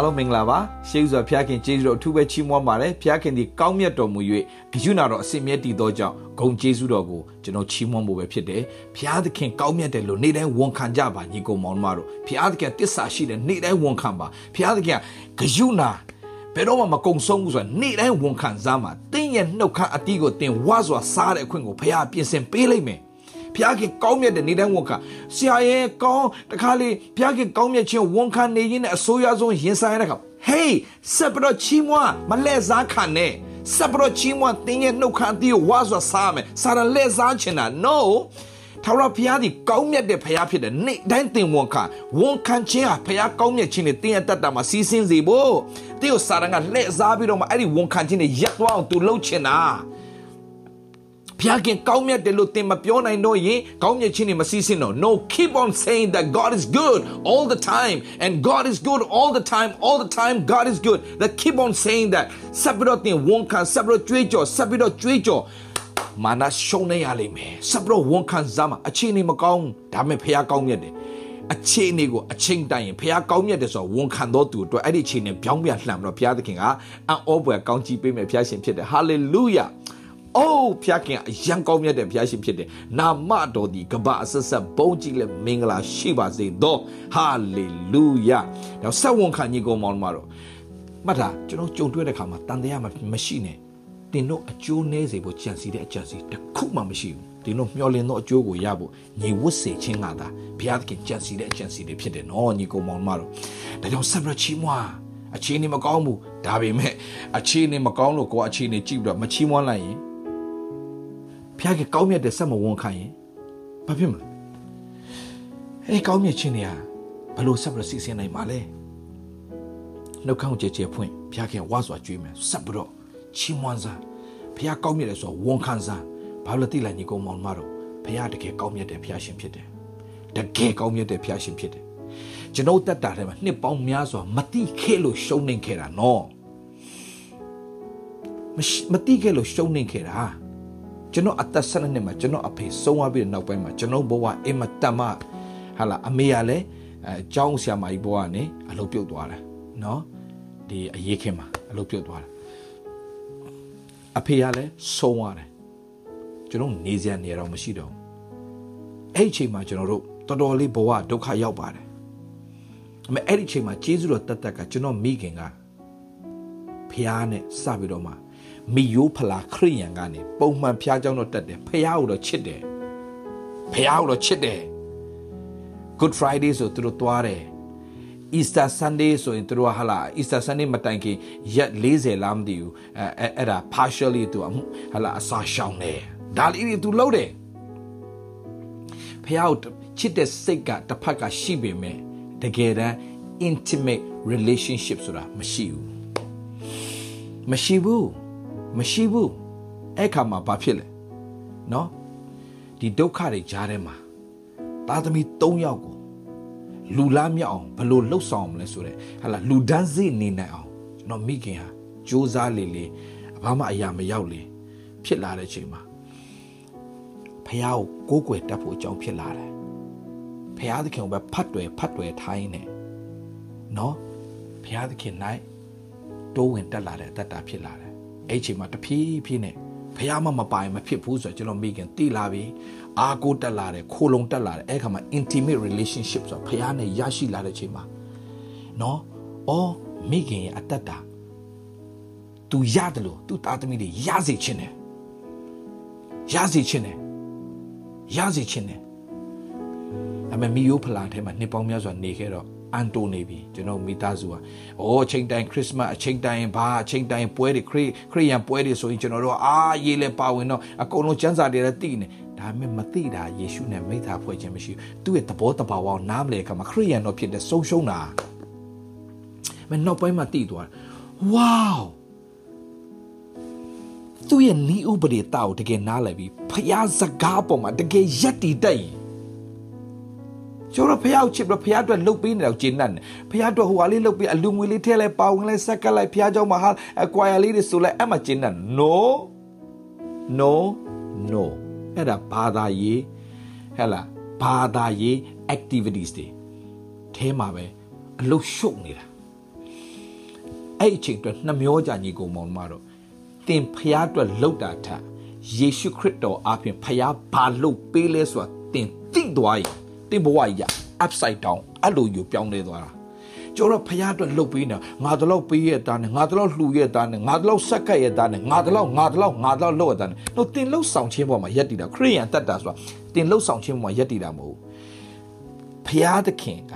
အားလုံးမင်္ဂလာပါရှေးဥစွာဘုရားခင်ကျေးဇူးတော်အထူးပဲချီးမွမ်းပါတယ်ဘုရားခင်ဒီကောင်းမြတ်တော်မူ၍ဂရုဏာတော်အစဉ်မြဲတည်သောကြောင့်ဂုဏ်ကျေးဇူးတော်ကိုကျွန်တော်ချီးမွမ်းဖို့ပဲဖြစ်တယ်ဘုရားသခင်ကောင်းမြတ်တယ်လို့နေ့တိုင်းဝန်ခံကြပါညီကောင်မောင်တို့တို့ဘုရားသခင်တစ္ဆာရှိတယ်နေ့တိုင်းဝန်ခံပါဘုရားသခင်ဂရုဏာဘယ်တော့မှမကုံဆုံးဘူးဆိုတာနေ့တိုင်းဝန်ခံစားမှာတင်းရဲ့နှုတ်ခမ်းအတီးကိုတင်ဝါစွာစားတဲ့အခွင့်ကိုဘုရားပြင်ဆင်ပေးလိုက်မယ် ဖျားခင်ကောင်းမြတ်တဲ့နေတဲ့ဝန်ခံဆရာရဲ့ကောင်းတခါလေဖျားခင်ကောင်းမြတ်ခြင်းဝန်ခံနေရင်နဲ့အစိုးရဆုံးရင်ဆိုင်ရတဲ့ခါ hey ဆက်ပြီးတော့ချီးမွမ်းမလဲစားခံနဲ့ဆက်ပြီးတော့ချီးမွမ်းတင်းရဲ့နှုတ်ခမ်းအတီးကိုဝါစွာစားမယ်စာရလဲစားချင်တာ no ထာဝရဘုရားဒီကောင်းမြတ်တဲ့ဘုရားဖြစ်တယ်နေ့တိုင်းသင်ဝန်ခံဝန်ခံခြင်းဟာဘုရားကောင်းမြတ်ခြင်းနဲ့တင်းရတတ်တာမှာစီးစင်းစေဖို့တေကိုစာရန်ကလှည့်စားပြီးတော့မှအဲ့ဒီဝန်ခံခြင်းနဲ့ရက်သွားအောင်သူလှုပ်ချင်တာ ဘုရားခင်ကောင်းမြတ်တယ်လို့သင်မပြောနိုင်တော့ရင်ကောင်းမြတ်ခြင်းတွေမစီးစင်းတော့ no keep on saying that God is good all the time and God is good all the time all the time God is good that keep on saying that ဆက်ပြီးတော့သင်ဝန်ခံဆက်ပြီးတော့ကြွေးကြော်ဆက်ပြီးတော့ကြွေးကြော်မာနရှုံးနေရလိမ့်မယ်ဆက်ပြီးတော့ဝန်ခံစားမှာအခြေအနေမကောင်းဒါပေမဲ့ဖះကောင်းမြတ်တယ်အခြေအနေကိုအချိန်တိုင်ရင်ဖះကောင်းမြတ်တယ်ဆိုတော့ဝန်ခံတော်သူအတွက်အဲ့ဒီအခြေအနေပြောင်းပြန်လှန်ပြီးတော့ဘုရားသခင်ကအံ့ဩဖွယ်ကောင်းချီးပေးမယ်ဘုရားရှင်ဖြစ်တယ်ဟာလေလုယာ အိုးဖျားခင်အယံကောင်းမြတ်တဲ့ဖျားရှင်ဖြစ်တယ်နာမတော်ဒီကဘာအဆက်ဆက်ဘုန်းကြီးလက်မင်္ဂလာရှိပါစေတော့ဟာလေလုယာတော့ဆက်ဝန်ခံညီကောင်မောင်မတော်မှတ်တာကျွန်တော်ကြုံတွေ့တဲ့ခါမှာတန်တရားမရှိနဲ့တင်တို့အကျိုးနည်းစေဖို့ကြံစီတဲ့အကြံစီတစ်ခုမှမရှိဘူးတင်တို့မျှော်လင့်သောအကျိုးကိုရဖို့ညီဝတ်စေခြင်းကသာဘုရားသခင်ကြံစီတဲ့အကြံစီတွေဖြစ်တယ်နော်ညီကောင်မောင်မတော်ဒါကြောင့်ဆက်ပြီးချီးမွားအခြေအနေမကောင်းဘူးဒါပေမဲ့အခြေအနေမကောင်းလို့ကိုယ်အခြေအနေကြည့်ပြီးတော့မချီးမွမ်းလိုက်ရင် ဖခင်ကောင်းမြတ်တဲ့ဆက်မဝန်ခံရင်ဘာဖြစ်မလဲအဲ့ကောင်းမြတ်ခြင်းတွေကဘလို့ဆက်ပြီးစီစဉ်နိုင်မှာလဲနှုတ်ခေါင်းကြဲကြဲဖွင့်ဖခင်ဝါစွာကြွေးမယ်ဆက်ပြီးတော့ချီးမွမ်းစားဖခင်ကောင်းမြတ်တယ်ဆိုဝန်ခံစားဘာလို့တိလိုက်ညီကောင်မောင်မတော်ဖခင်တကယ်ကောင်းမြတ်တဲ့ဖခင်ရှင်ဖြစ်တယ်တကယ်ကောင်းမြတ်တဲ့ဖခင်ရှင်ဖြစ်တယ်ကျွန်တော်တက်တာထဲမှာနှစ်ပေါင်းများစွာမတိခဲ့လို့ရှုံးနေခဲ့တာနော်မတိခဲ့လို့ရှုံးနေခဲ့တာ ကျွန်တော်အသက်၁၂နှစ်မှာကျွန်တော်အဖေဆုံးသွားပြီးတဲ့နောက်ပိုင်းမှာကျွန်တော်ဘဝအင်မတန်မှဟာလာအမေကလည်းအဲအကြောင်းဆရာမကြီးဘဝကနေအလုပ်ပြုတ်သွားတယ်နော်ဒီအရေးခင်မှာအလုပ်ပြုတ်သွားတယ်အဖေကလည်းဆုံးသွားတယ်ကျွန်တော်နေစရာနေတော့မရှိတော့အဲ့ဒီအချိန်မှာကျွန်တော်တို့တော်တော်လေးဘဝဒုက္ခရောက်ပါတယ်အမေအဲ့ဒီအချိန်မှာကျေးဇူးတော်တတ်တတ်ကကျွန်တော်မိခင်ကဖះနဲ့စပြီးတော့မှ မိယိုးဖလာခရိယန်ကနေပုံမှန်ဖျားเจ้าတော့တက်တယ်ဖះကိုတော့ချစ်တယ်ဖះကိုတော့ချစ်တယ် Good Friday ဆိုသူတို့သွားတယ် Easter Sunday ဆိုရင်သူတို့ဟာလာ Easter Sunday မတိုင်ခင်ရက်40လားမသိဘူးအဲအဲ့ဒါ partially သူဟာလာအစာရှောင်တယ်ဒါလေးတွေသူလုပ်တယ်ဖះကိုချစ်တဲ့စိတ်ကတစ်ဖက်ကရှိပေမဲ့တကယ်တမ်း intimate relationship ဆိုတာမရှိဘူးမရှိဘူး မရှိဘူးအဲ့ခါမှာဘာဖြစ်လဲနော်ဒီဒုက္ခတွေကြားထဲမှာသားသမီး၃ယောက်ကိုလူလားမြောက်အောင်ဘလို့လှုပ်ဆောင်မလဲဆိုတဲ့ဟာလာလူဒန်းစေနေနိုင်အောင်ကျွန်တော်မိခင်ဟာစူးစမ်းလေလေဘာမှအရာမရောက်လေဖြစ်လာတဲ့အချိန်မှာဖះကိုကိုးကွယ်တတ်ဖို့အကြောင်းဖြစ်လာတယ်ဖះသခင်ကိုပဲဖတ်တွယ်ဖတ်တွယ်ထိုင်းနေနော်ဖះသခင်၌တိုးဝင်တက်လာတဲ့အတ္တဖြစ်လာတယ် အဲ့ချိန်မှာတဖြည်းဖြည်းနဲ့ဖះမမပိုင်မဖြစ်ဘူးဆိုတော့ကျွန်တော်မိခင်တိလာပြီအာကိုတက်လာတယ်ခိုလုံတက်လာတယ်အဲ့ခါမှာ intimate relationship ဆိုတော့ဖះနဲ့ရရှိလာတဲ့ချိန်မှာနော်အော်မိခင်ရဲ့အတ္တတာ तू ရတယ်လို့ तू သားသမီးတွေရစေခြင်းတယ်ရစေခြင်းတယ်ရစေခြင်းတယ်အမေမီယိုဖလာထဲမှာနှစ်ပေါင်းများစွာနေခဲ့တော့ အန်တိုနေပြီကျွန်တော်မိသားစုကအိုးအချိန်တိုင်းခရစ်စမတ်အချိန်တိုင်းဘာအချိန်တိုင်းပွဲတွေခရစ်ခရစ်ယာန်ပွဲတွေဆိုရင်ကျွန်တော်တို့အာရေးလဲပါဝင်တော့အကုန်လုံးစံစာတွေလည်းသိနေဒါပေမဲ့မသိတာယေရှုနဲ့မိသားဖွဲ့ခြင်းမရှိဘူးသူ့ရဲ့သဘောတဘာဝကိုနားမလည်ခါမှာခရစ်ယာန်တော့ဖြစ်တဲ့ဆုံးရှုံးတာမနောက်ပိုင်းမှာသိသွားတယ်ဝေါသူ့ရဲ့နီးဥပဒေတာကိုတကယ်နားလည်ပြီးဖျားစကားပေါ်မှာတကယ်ယက်တည်တတ်ရင် ကျွန်တော်ဖះချစ်ပြီးဖះအတွက်လှုပ်ပေးနေတော့ကျင်းတတ်တယ်ဖះအတွက်ဟိုဟာလေးလှုပ်ပေးအလူငွေလေးထည့်လိုက်ပါဝင်လိုက်ဆက်ကလိုက်ဖះเจ้าမှာဟာအကွာရလေးတွေဆိုလိုက်အမှကျင်းတတ် no no no အဲ့ဒါဘာသာရေးဟဲ့လားဘာသာရေး activities တွေအဲမှာပဲအလုတ်ရှုပ်နေတာ အဲ့အချိန်အတွက်နှမျောကြညီကိုမောင်မတော်တင်ဖျားအတွက်လှုပ်တာထယေရှုခရစ်တော်အပြင်ဖျားဘာလှုပ်ပေးလဲဆိုတာတင်သိသွားရင်တ င်ဘဝကြီး upside down အဲ့လိုယူပြောင်းလဲသွားတာကျွန်တော်ဖះအတွက်လှုပ်ပေးနေငါတော့ပေးရတာနဲ့ငါတော့လှူရတာနဲ့ငါတော့ဆက်ကက်ရတာနဲ့ငါတော့ငါတော့ငါတော့လှုပ်ရတာနဲ့တော့တင်လှုပ်ဆောင်ခြင်းပေါ်မှာယက်တည်တာခရိယန်တက်တာဆိုတာတင်လှုပ်ဆောင်ခြင်းပေါ်မှာယက်တည်တာမဟုတ်ဖះသခင်က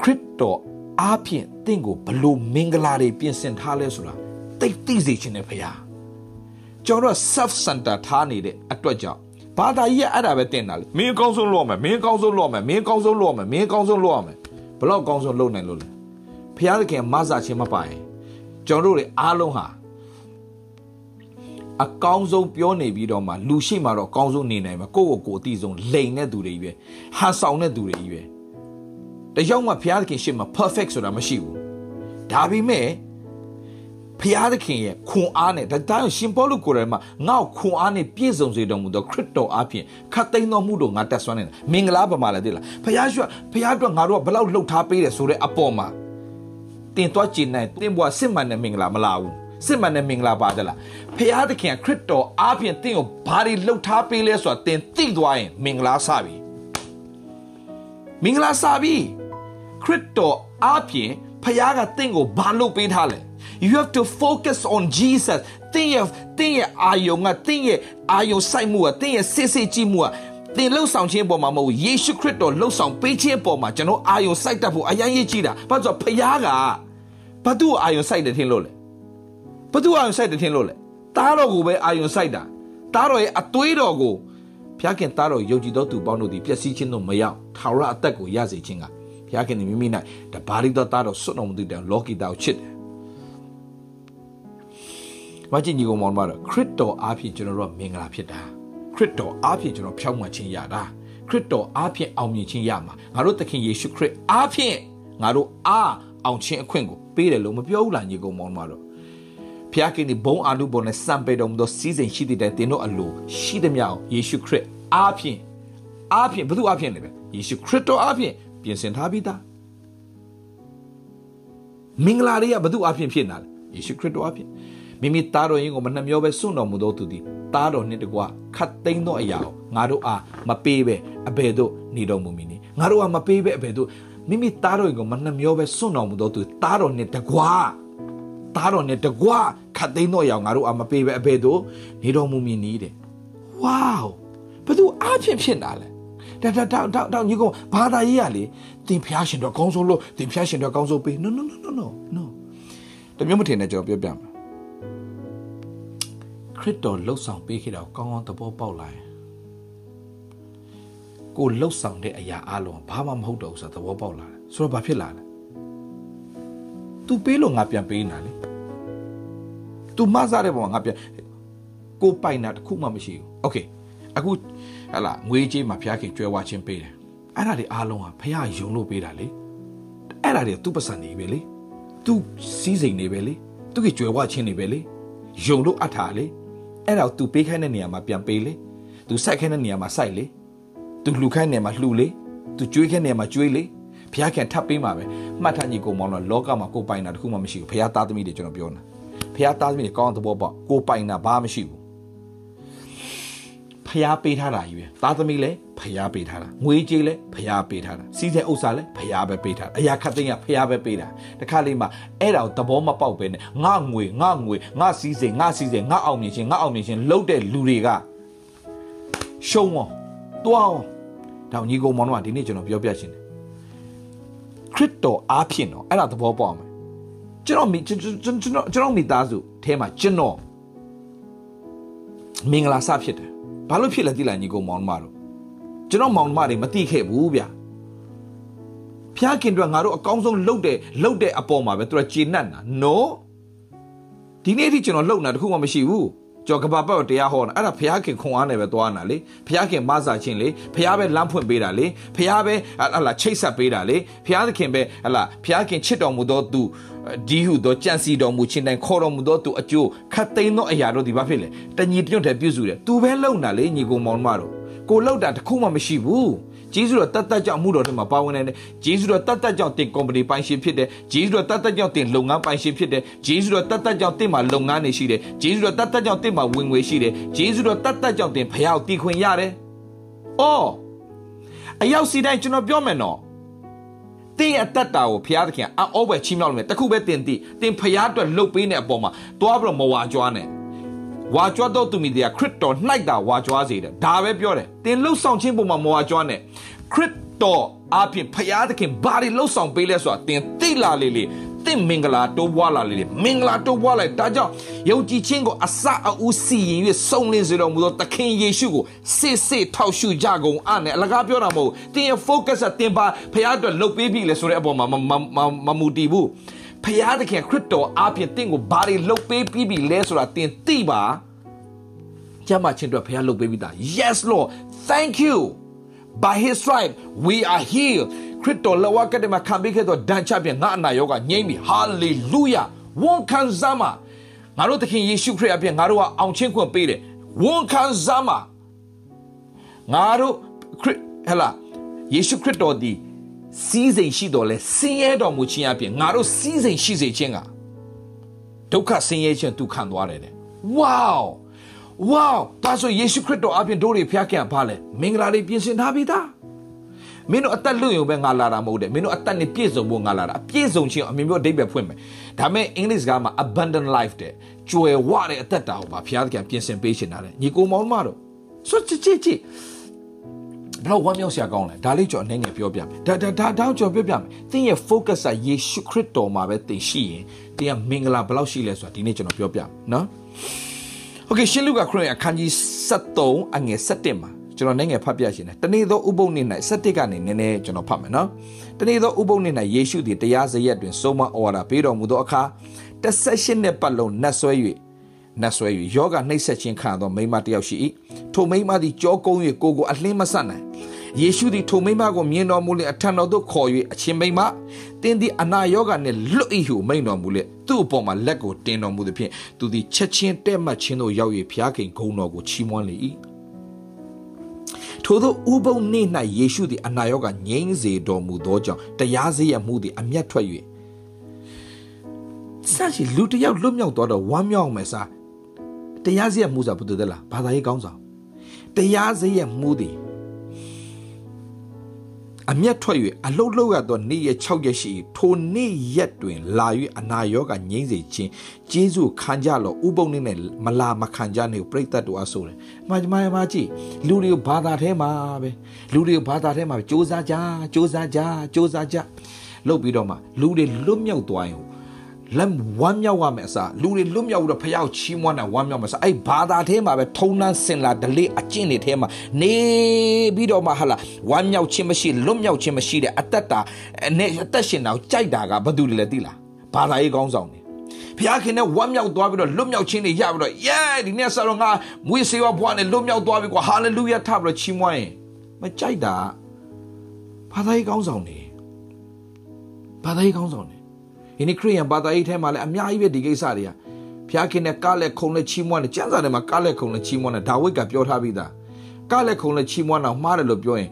ခရစ်တော်အားဖြင့်တင့်ကိုဘလို့မင်္ဂလာတွေပြင်ဆင်ထားလဲဆိုတာသိသိစေခြင်းနဲ့ဖះကျွန်တော် self center ထားနေတဲ့အတွက်ကြောင့် ဘာသာကြီးကအဲ့ဒါပဲတင်တာလေမင်းအကောင်းဆုံးလုပ်မယ်မင်းအကောင်းဆုံးလုပ်မယ်မင်းအကောင်းဆုံးလုပ်မယ်မင်းအကောင်းဆုံးလုပ်ရမယ်ဘလောက်အကောင်းဆုံးလုပ်နိုင်လို့လဲဖျားသခင်မဆာခြင်းမပါရင်ကျွန်တော်တို့တွေအားလုံးဟာအကောင်းဆုံးပြောနေပြီးတော့မှလူရှိမှတော့အကောင်းဆုံးနေနိုင်မှာကိုယ့်ကိုယ်ကိုအတိဆုံးလိန်တဲ့သူတွေကြီးပဲဟန်ဆောင်တဲ့သူတွေကြီးပဲတယောက်မှဖျားသခင်ရှေ့မှာ perfect ဆိုတာမရှိဘူးဒါပေမဲ့ ဖျားသခင်ရဲ့ခွန်အားနဲ့ဒါတောင်ရှင်ပေါလုကိုယ်တိုင်မှာငါ့ခွန်အားနဲ့ပြည့်စုံစေတော်မူသောခရစ်တော်အားဖြင့်ခတ်သိမ်းတော်မူတော့ငါတက်ဆွမ်းနေတာမင်္ဂလာပါမလားတိလားဖျားရွှဖျားအတွက်ငါတို့ကဘလောက်လှုပ်ထားပေးတယ်ဆိုတဲ့အပေါ်မှာတင်သွားကျင်နိုင်တင်ဘွားစစ်မှန်တဲ့မင်္ဂလာမလားဘူးစစ်မှန်တဲ့မင်္ဂလာပါကြလားဖျားသခင်ခရစ်တော်အားဖြင့်တင့်ကိုဘာတွေလှုပ်ထားပေးလဲဆိုတာတင်သိသွားရင်မင်္ဂလာစပြီမင်္ဂလာစပြီခရစ်တော်အားဖြင့်ဖျားကတင့်ကိုဘာလုပ်ပေးထားလဲ you have to focus on Jesus တင်းရဲ့တင်းရဲ့အာယုံကတင်းရဲ့အာယုံစိုက်မှုကတင်းရဲ့စစ်စစ်ကြည့်မှုကတင်လှုပ်ဆောင်ခြင်းပေါ်မှာမဟုတ်ယေရှုခရစ်တော်လှုပ်ဆောင်ပေးခြင်းပေါ်မှာကျွန်တော်အာယုံစိုက်တတ်ဖို့အရင်ရေးကြည့်တာဘာလို့ဖခင်ကဘာသူ့အာယုံစိုက်တယ်ထင်လို့လဲဘာသူ့အာယုံစိုက်တယ်ထင်လို့လဲတားတော်ကိုပဲအာယုံစိုက်တာတားတော်ရဲ့အသွေးတော်ကိုဖခင်တားတော်ယုံကြည်သောသူပေါင်းတို့သည်ပျက်စီးခြင်းတို့မရောက်ထာဝရအသက်ကိုရစေခြင်းကဖခင်သည်မိမိ၌တဘာရီတော်တားတော်ဆွတ်တော်မူတဲ့လောကီတာကိုချစ်တယ် မကြည့်ညီကောင်မောင်မတော့ခရစ်တော်အားဖြင့်ကျွန်တော်တို့ကမင်္ဂလာဖြစ်တာခရစ်တော်အားဖြင့်ကျွန်တော်ဖြောင်းမှန်ခြင်းရတာခရစ်တော်အားဖြင့်အောင်မြင်ခြင်းရမှာငါတို့သခင်ယေရှုခရစ်အားဖြင့်ငါတို့အားအောင်ခြင်းအခွင့်ကိုပေးတယ်လို့မပြောဘူးလားညီကောင်မောင်မတော့ဖျားခင်ဒီဘုံအာနုဘောနဲ့စံပေတော်မူသောစီးစိမ်ရှိတဲ့တင်တို့အလိုရှိသည်မြောက်ယေရှုခရစ်အားဖြင့်အားဖြင့်ဘု து အားဖြင့်လည်းပဲယေရှုခရစ်တော်အားဖြင့်ပြင်ဆင်ထားပြီးသားမင်္ဂလာတွေကဘု து အားဖြင့်ဖြစ်လာတယ်ယေရှုခရစ်တော်အားဖြင့် မိမိသားတော်ရင်ကိုမနှမျောပဲစွန့်တော်မူသောသူသည်သားတော်နှင့်တကွခတ်သိမ်းသောအရာကိုငါတို့အားမပေးပဲအဘယ်သို့နေတော်မူမည်နည်းငါတို့အားမပေးပဲအဘယ်သို့မိမိသားတော်ရင်ကိုမနှမျောပဲစွန့်တော်မူသောသူသားတော်နှင့်တကွသားတော်နှင့်တကွခတ်သိမ်းသောအရာငါတို့အားမပေးပဲအဘယ်သို့နေတော်မူမည်နည်းတဲ့ဝေါဘသူအားဖြင့်ဖြစ်တာလဲဒါဒါဒါဒါဒါညီကောင်ဘာသာရေးရလေတင်ဖျားရှင်တော့ကောင်းဆုံးလို့တင်ဖျားရှင်တော့ကောင်းဆုံးပေး no no no no no no တမျိုးမထင်နဲ့ကျွန်တော်ပြောပြမယ် ခရစ်တော်လှုပ်ဆောင်ပေးခဲ့တာကိုကောင်းကောင်းသဘောပေါက်လာရင်ကိုလှုပ်ဆောင်တဲ့အရာအလုံးဘာမှမဟုတ်တော့ဘူးဆိုသဘောပေါက်လာတယ်ဆိုတော့ဘာဖြစ်လာလဲ तू ပေးလို့ငါပြန်ပေးနေတာလေ तू မစားတဲ့ပုံကငါပြန်ကိုပိုင်တာတခုမှမရှိဘူးโอเคအခုဟလာငွေကြေးမှာဖျားခင်ကျွဲဝါချင်းပေးတယ်အဲ့ဒါတွေအားလုံးဟာဖះယုံလို့ပေးတာလေအဲ့ဒါတွေသူ့ပတ်စံနေပဲလေသူ့စီးစိမ်နေပဲလေသူ့ကကျွဲဝါချင်းနေပဲလေယုံလို့အပ်တာလေ အဲ့ဒါကို तू ပေးခိုင်းတဲ့နေရာမှာပြန်ပေးလေ तू စိုက်ခိုင်းတဲ့နေရာမှာစိုက်လေ तू လှူခိုင်းတဲ့နေရာမှာလှူလေ तू ကျွေးခိုင်းတဲ့နေရာမှာကျွေးလေဘုရားခင်ထပ်ပေးမှာပဲမှတ်ထားညီကိုမောင်တော့လောကမှာကိုပိုင်တာတခုမှမရှိဘူးဘုရားသားသမီးတွေကျွန်တော်ပြောနေတာဘုရားသားသမီးတွေကောင်းတဲ့သဘောပေါက်ကိုပိုင်တာဘာမှမရှိဘူး ဖျားပေးထားတာကြီးပဲသားသမီးလည်းဖျားပေးထားတာငွေကြေးလည်းဖျားပေးထားတာစီးတဲ့ဥစ္စာလည်းဖျားပဲပေးထားတာအရာခတ်သိမ်းကဖျားပဲပေးတာတခါလေးမှာအဲ့ဒါကိုသဘောမပေါက်ပဲနဲ့ငါငွေငါငွေငါစီးစိမ်ငါစီးစိမ်ငါအောင်မြင်ခြင်းငါအောင်မြင်ခြင်းလှုပ်တဲ့လူတွေကရှုံးအောင်တွားအောင်ဒါညီကောင်မောင်တို့ကဒီနေ့ကျွန်တော်ပြောပြရှင်တယ်ခရစ်တော်အားဖြင့်တော့အဲ့ဒါသဘောပေါက်မယ်ကျွန်တော်မိကျွန်တော်ကျွန်တော်ကျွန်တော်မိသားစုအဲမှာကျွန်တော်မင်္ဂလာစဖြစ်တယ် ဘာလို့ဖြစ်လဲသိလားညီကောင်မောင်မတို့ကျွန်တော်မောင်မတွေမသိခဲ့ဘူးဗျဖျားခင်တို့ငါတို့အကောင်းဆုံးလှုပ်တယ်လှုပ်တဲ့အပေါ်မှာပဲသူကကျေနပ်တာ no ဒီနေ့ထိကျွန်တော်လှုပ်နေတာတခုမှမရှိဘူးကျော်ကဘာပတ်တရားဟောတာအဲ့ဒါဘုရားခင်ခွန်အားနဲ့ပဲသွားတာလေဘုရားခင်မဆာခြင်းလေဘုရားပဲလမ်းဖွင့်ပေးတာလေဘုရားပဲဟလာချိတ်ဆက်ပေးတာလေဘုရားသခင်ပဲဟလာဘုရားခင်ချစ်တော်မူသောသူ ဒီဟုသောကြံစီတော်မူခြင်းတိုင်းခေါ်တော်မူသောသူအကျိုးခတ်သိမ်းသောအရာတို့ဒီဘာဖြစ်လဲတညီတညွတ်တဲ့ပြုစုတယ်သူပဲလုံတာလေညီကိုမောင်မတို့ကိုလောက်တာတခုမှမရှိဘူးဂျေဇုတော်တတ်တတ်ကြောင့်အမှုတော်တွေမှာပါဝင်နေတယ်ဂျေဇုတော်တတ်တတ်ကြောင့်တင်ကုမ္ပဏီပိုင်ရှင်ဖြစ်တယ်ဂျေဇုတော်တတ်တတ်ကြောင့်တင်လုပ်ငန်းပိုင်ရှင်ဖြစ်တယ်ဂျေဇုတော်တတ်တတ်ကြောင့်တင်မှာလုပ်ငန်းတွေရှိတယ်ဂျေဇုတော်တတ်တတ်ကြောင့်တင်မှာဝင်ငွေရှိတယ်ဂျေဇုတော်တတ်တတ်ကြောင့်တင်ဖျောက်တီခွင်ရတယ်အော်အရောက်စီတိုင်းကျွန်တော်ပြောမယ်နော် တင်းရဲ့အသက်တာကိုဘုရားသခင်အောပဲချီးမြှောက်လို့မယ်တခုပဲတင်တည်တင်ဖျားအတွက်လှုပ်ပေးနေအပေါ်မှာတွားပြီးတော့မဝါကြွားနဲ့ဝါကြွားတော့သူမိတရားခရစ်တော်နှိုက်တာဝါကြွားစေတယ်ဒါပဲပြောတယ်တင်လှုပ်ဆောင်ခြင်းပုံမှာမဝါကြွားနဲ့ခရစ်တော်အပြင်ဖျားသခင်ဘာတွေလှုပ်ဆောင်ပေးလဲဆိုတာတင်သိလာလေလေ တင့်မင်္ဂလာတိုးပွားလာလေမင်္ဂလာတိုးပွားလာဒါကြောင့်ယုံကြည်ခြင်းကိုအစအဦးစီရင်၍စုံလင်စေတော်မူသောသခင်ယေရှုကိုစစ်စစ်ထောက်ရှုကြကုန်အနဲ့အလကားပြောတာမဟုတ်တင်းရဲ့ focus ကတင်ပါဖခင်အတွက်လှုပ်ပေးပြီလေဆိုတဲ့အပေါ်မှာမမူတည်ဘူးဖခင်သခင်ခရစ်တော်အပြင်တင့်ကိုဘာတွေလှုပ်ပေးပြီးပြီလဲဆိုတာတင်သိပါကျမ်းမာခြင်းအတွက်ဖခင်လှုပ်ပေးပြီးသား yes lord thank you by his stripe we are healed ခရစ်တော်လက်ဝါးကတဲ့မှာခံပေးခဲ့သောဒဏ်ချပြန်ငါအနာရောဂါငြိမ့်ပြီဟာလေလုယာဝန်ခံစားမှာငါတို့သခင်ယေရှုခရစ်အပြင်ငါတို့ကအောင်ချင်းခွင့်ပေးတယ်ဝန်ခံစားမှာငါတို့ခရစ်ဟလာယေရှုခရစ်တော်ဒီစီးစိမ်ရှိတော်လဲဆင်းရဲတော်မူခြင်းအပြင်ငါတို့စီးစိမ်ရှိစေခြင်းကဒုက္ခဆင်းရဲခြင်းသူခံသွားတယ်တဲ့ဝေါဝေါဒါဆိုယေရှုခရစ်တော်အပြင်တို့တွေဖျားခင်ပါလဲမင်္ဂလာတွေပြင်ဆင်ထားပြီသား မင်းတို့အသက်လွတ်ရုံပဲငါလာတာမဟုတ်တယ်မင်းတို့အသက်နဲ့ပြည့်စုံဖို့ငါလာတာအပြည့်စုံခြင်းအမြင်မျိုးအဓိပ္ပာယ်ဖွင့်မယ်ဒါပေမဲ့အင်္ဂလိပ်စကားမှာ abundant life တဲ့ကျွယ်ဝတဲ့အသက်တာကိုပါဘုရားသခင်ပြင်ဆင်ပေးရှင်တာလေညီကိုမောင်မတို့ဆိုချစ်ချစ်ချစ်ဘလို့ဝမ်းမြောက်စရာကောင်းလဲဒါလေးကြော်အနေငယ်ပြောပြမယ်ဒါဒါဒါဒါကြော်ပြောပြမယ်သင်ရဲ့ focus ကယေရှုခရစ်တော်မှာပဲသင်ရှိရင်သင်ကမင်္ဂလာဘယ်လောက်ရှိလဲဆိုတာဒီနေ့ကျွန်တော်ပြောပြမယ်နော် Okay ရှင်းလူကခရစ်အခန်းကြီး73အငယ်7မှာ ကျွန်တော်နိုင်ငံဖတ်ပြရှင်တယ်တနေ့သောဥပုပ်နေ့၌7ကနေနည်းနည်းကျွန်တော်ဖတ်မယ်နော်တနေ့သောဥပုပ်နေ့၌ယေရှုသည်တရားစရက်တွင်ဆုံးမဩဝါဒပေးတော်မူသောအခါ18နှစ်ပတ်လုံးနတ်ဆွဲ၍နတ်ဆွဲ၍ယောဂနှိပ်စက်ခြင်းခံသောမိမတယောက်ရှိ၏ထိုမိမသည်ကြောကုန်း၍ကိုကိုအလင်းမဆတ်နိုင်ယေရှုသည်ထိုမိမကိုမြင်တော်မူလေအထံတော်သို့ခေါ်၍အချင်းမိမတင်းသည်အနာယောဂနှင့်လွတ်၏ဟုမိန်တော်မူလေသူ့အပေါ်မှာလက်ကိုတင်တော်မူသည်ဖြင့်သူသည်ချက်ချင်းတဲ့မှတ်ခြင်းသို့ရောက်၍ဖျားခင်ဂုံတော်ကိုချီးမွမ်းလေ၏ ထိုသောဥပုံနေ့၌ယေရှုသည်အနာရောဂါငြိမ်းစေတော်မူသောကြောင့်တရားစရမှုသည်အမျက်ထွက်၍စရှိလူတယောက်လွတ်မြောက်တော့ဝမ်းမြောက်မယ်စားတရားစရမှုဆိုတာဘယ်သူလဲလားဘာသာရေးကောင်းဆောင်တရားစရမှုသည် အမျက်ထွက်၍အလုတ်လောက်ရသောနေ့ရက်6ရက်ရှိထိုနေ့ရက်တွင်လာ၍အနာရောဂါငြိမ့်စေခြင်းကျေးဇူးခံကြလောဥပုံနေနဲ့မလာမခံကြနေပြိတ္တတို့အဆိုးတယ်။မာကြမာမာကြည့်လူတွေကိုဘာသာထဲမှာပဲလူတွေကိုဘာသာထဲမှာစ조사ကြစ조사ကြစ조사ကြလုပ်ပြီးတော့မှလူတွေလွတ်မြောက်သွားရင် လက်ဝမ်းမြောက်ရမယ်အစားလူတွေလွတ်မြောက်ပြီးတော့ဖယောက်ချီးမွမ်းတာဝမ်းမြောက်မယ်အစားအဲ့ဘာသာထဲမှာပဲထုံနှန်းစင်လာဒလေးအကျင့်တွေထဲမှာနေပြီးတော့မှဟာလာဝမ်းမြောက်ခြင်းမရှိလွတ်မြောက်ခြင်းမရှိတဲ့အသက်တာနဲ့အသက်ရှင်တာကိုကြိုက်တာကဘာတူလဲသိလားဘာသာရေးကောင်းဆောင်နေဘုရားခင်နဲ့ဝမ်းမြောက်သွားပြီးတော့လွတ်မြောက်ခြင်းတွေရပြီးတော့ယေဒီနေ့ဆရာတော်ငါမွေးစေဝဘွားနဲ့လွတ်မြောက်သွားပြီကွာဟာလေလုယာထပြီးတော့ချီးမွမ်းရင်မကြိုက်တာဘာသာရေးကောင်းဆောင်နေဘာသာရေးကောင်းဆောင်နေ ဒီနေ့ခရိယန်ဘာသာရေးထဲမှာလည်းအများကြီးပဲဒီကိစ္စတွေကဖျားခင်နဲ့ကားလက်ခုံနဲ့ချီးမွမ်းတယ်ကျမ်းစာထဲမှာကားလက်ခုံနဲ့ချီးမွမ်းတယ်ဒါဝိဒ်ကပြောထားပြီးသားကားလက်ခုံနဲ့ချီးမွမ်းတော့မှားတယ်လို့ပြောရင်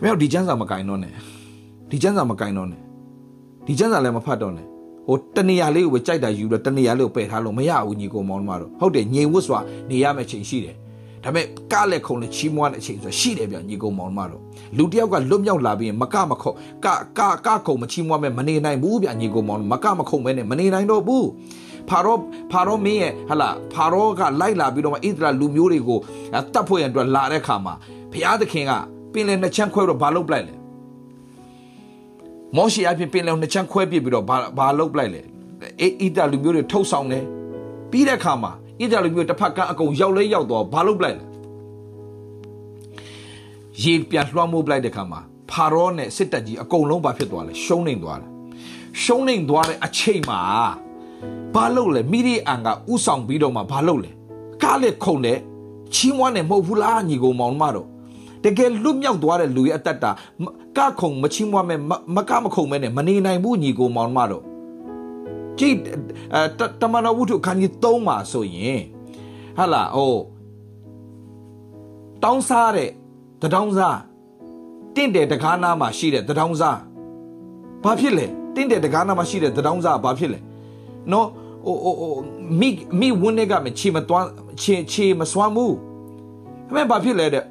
မင်းတို့ဒီကျမ်းစာမကင်တော့နဲ့ဒီကျမ်းစာမကင်တော့နဲ့ဒီကျမ်းစာလည်းမဖတ်တော့နဲ့ဟိုတနေရာလေးကိုပဲကြိုက်တာယူတော့တနေရာလေးကိုပယ်ထားလို့မရဘူးညီကောင်မောင်တို့ဟုတ်တယ်ငြိမ်ဝတ်စွာနေရမယ့်ချိန်ရှိတယ် ဒါပေမဲ့ကလက်ခုံနဲ့ချီးမွမ်းတဲ့အချိန်ဆိုရှိတယ်ဗျညီကောင်မောင်မတို့လူတယောက်ကလွတ်မြောက်လာပြီးရင်မကမခုံကကကခုံမချီးမွမ်းမဲ့မနေနိုင်ဘူးဗျညီကောင်မောင်မကမခုံမဲနဲ့မနေနိုင်တော့ဘူးဖာရောဖာရောမင်းရဲ့ဟလာဖာရောကလိုက်လာပြီးတော့ဣသရာလူမျိုးတွေကိုတတ်ဖို့ရန်အတွက်လာတဲ့ခါမှာဘုရားသခင်ကပင်လယ်နှစ်ချမ်းခွဲတော့ဘာလုပ်ပလိုက်လဲမောရှိအပြင်ပင်လယ်နှစ်ချမ်းခွဲပြပြီးတော့ဘာဘာလုပ်ပလိုက်လဲဣသရာလူမျိုးတွေထုတ်ဆောင်တယ်ပြီးတဲ့ခါမှာ ဣသရေလမျိုးတစ်ဖက်ကအကုန်ရောက်လဲရောက်တော့ဘာလုပ်ပလိုက်လဲရေပြန်လွှမ်းမိုးပလိုက်တဲ့ခါမှာဖာရောနဲ့စစ်တပ်ကြီးအကုန်လုံးဘာဖြစ်သွားလဲရှုံးနေသွားတယ်ရှုံးနေသွားတဲ့အချိန်မှာဘာလုပ်လဲမိရိအန်ကဥဆောင်ပြီးတော့မှဘာလုပ်လဲကားလက်ခုံနဲ့ချီးမွမ်းနေမဟုတ်ဘူးလားညီကောင်မောင်မတော်တကယ်လွတ်မြောက်သွားတဲ့လူရဲ့အတ္တတာကခုံမချီးမွမ်းမဲ့မကမခုံမဲ့နဲ့မနေနိုင်ဘူးညီကောင်မောင်မတော် ကြည့်တမန်တော်ဝုဒ္ဓခန်းကြီး3မှာဆိုရင်ဟာလာဟိုတောင်းစားတဲ့တတောင်းစားတင့်တယ်တကားနာမှာရှိတဲ့တထောင်စားဘာဖြစ်လဲတင့်တယ်တကားနာမှာရှိတဲ့တထောင်စားဘာဖြစ်လဲနော်ဟိုဟိုဟိုမိမိဝန်းနေကမချေမတွန်းချေချေမစွမ်းဘူးဒါပေမဲ့ဘာဖြစ်လဲတဲ့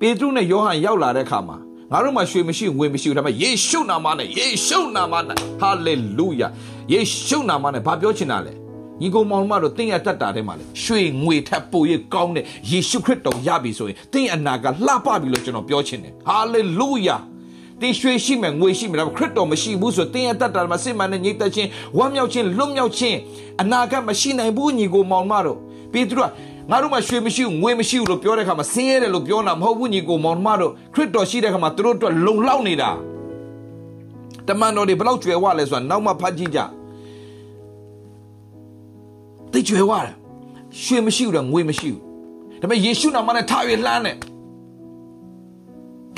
ပေတရုနဲ့ယောဟန်ရောက်လာတဲ့အခါမှာငါတို့မှာရွှေမရှိငွေမရှိဘူးဒါပေမဲ့ယေရှုနာမနဲ့ယေရှုနာမနဲ့ဟာလေလုယာ ယေရှုနာမနဲ့ဘာပြောချင်တာလဲညီကောင်မောင်မတို့တင်းရတတ်တာထဲမှာလေရွှေငွေထက်ပို၍ကောင်းတဲ့ယေရှုခရစ်တော်ရပြီဆိုရင်တင်းအနာကလှပပြီလို့ကျွန်တော်ပြောချင်တယ်ဟာလေလုယာတင်းရွှေရှိမယ်ငွေရှိမယ်ဒါပေမဲ့ခရစ်တော်မရှိဘူးဆိုတင်းရတတ်တာမှာစစ်မှန်တဲ့ညီသက်ချင်းဝမ်းမြောက်ခြင်းလွတ်မြောက်ခြင်းအနာကမရှိနိုင်ဘူးညီကောင်မောင်မတို့ပေတရုကငါတို့မှာရွှေမရှိဘူးငွေမရှိဘူးလို့ပြောတဲ့ခါမှာဆင်းရဲတယ်လို့ပြောတာမဟုတ်ဘူးညီကိုမောင်မတို့ခရစ်တော်ရှိတဲ့ခါမှာသူတို့အတွက်လုံလောက်နေတာတမန်တော်တွေဘလောက်ကျွယ်ဝလဲဆိုတာနောက်မှဖတ်ကြည့်ကြ သိကျွယ်ဝတယ်ရွှေမရှိဘူးတော့ငွေမရှိဘူးဒါပေမဲ့ယေရှုနာမနဲ့ထားရလှမ်းတယ်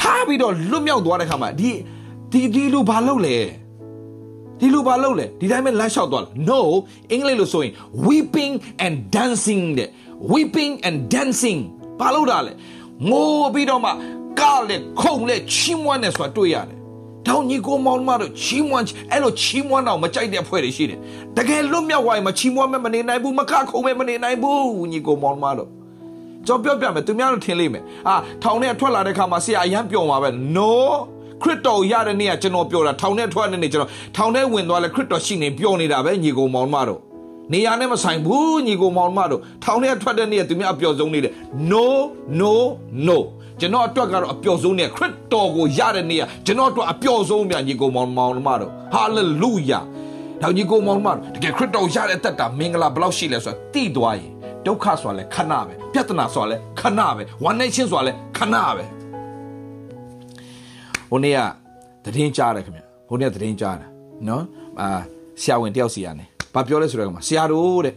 ထားပြီးတော့လွတ်မြောက်သွားတဲ့ခါမှာဒီဒီဒီလူဘာလုပ်လဲဒီလူဘာလုပ်လဲဒီတိုင်းပဲလမ်းလျှောက်သွားလား no အင်္ဂလိပ်လို့ဆိုရင် weeping and dancing တဲ့ weeping and dancing ဘာလို့တာလဲငိုပြီးတော့မှကလည်းခုန်လည်းချီးမွမ်းတယ်ဆိုတာတွေ့ရတယ် တောင်ညီကိုမောင်မတို့ချီးမွမ်းအဲ့လိုချီးမွမ်းတော့မကြိုက်တဲ့ဖွဲ့တွေရှိတယ်တကယ်လွတ်မြောက်သွားရင်မချီးမွမ်းမဲ့မနေနိုင်ဘူးမကခုံမဲ့မနေနိုင်ဘူးညီကိုမောင်မတို့ကြောပြောပြမယ်သူများတို့ထင်လိမ့်မယ်အာထောင်ထဲထွက်လာတဲ့ခါမှာဆရာအရန်ပျော်မှာပဲ no ခရစ်တော်ရတဲ့နေ့ကကျွန်တော်ပြောတာထောင်ထဲထွက်တဲ့နေ့ကျွန်တော်ထောင်ထဲဝင်သွားလဲခရစ်တော်ရှိနေပျော်နေတာပဲညီကိုမောင်မတို့နေရာနဲ့မဆိုင်ဘူးညီကိုမောင်မတို့ထောင်ထဲထွက်တဲ့နေ့ကသူများအပျော်ဆုံးနေတယ် no no no ကျွန်တော်အတွက်ကတော့အပျော်ဆုံးနေခရစ်တော်ကိုရတဲ့နေ့ကကျွန်တော်အတွက်အပျော်ဆုံးမြန်ညီကိုမောင်မောင်မတို့ hallelujah ဒါညီကိုမောင်မတို့တကယ်ခရစ်တော်ရတဲ့အသက်တာမင်္ဂလာဘယ်လောက်ရှိလဲဆိုတာသိသွားရင်ဒုက္ခဆိုတာလဲခဏပဲပြဿနာဆိုတာလဲခဏပဲဝမ်းနေခြင်းဆိုတာလဲခဏပဲဟိုနေ့ကသတင်းကြားတယ်ခင်ဗျဟိုနေ့ကသတင်းကြားတယ်နော်အာဆရာဝန်တယောက်စီရတယ်ဘာပြောလဲဆိုတော့ဆရာတို့တဲ့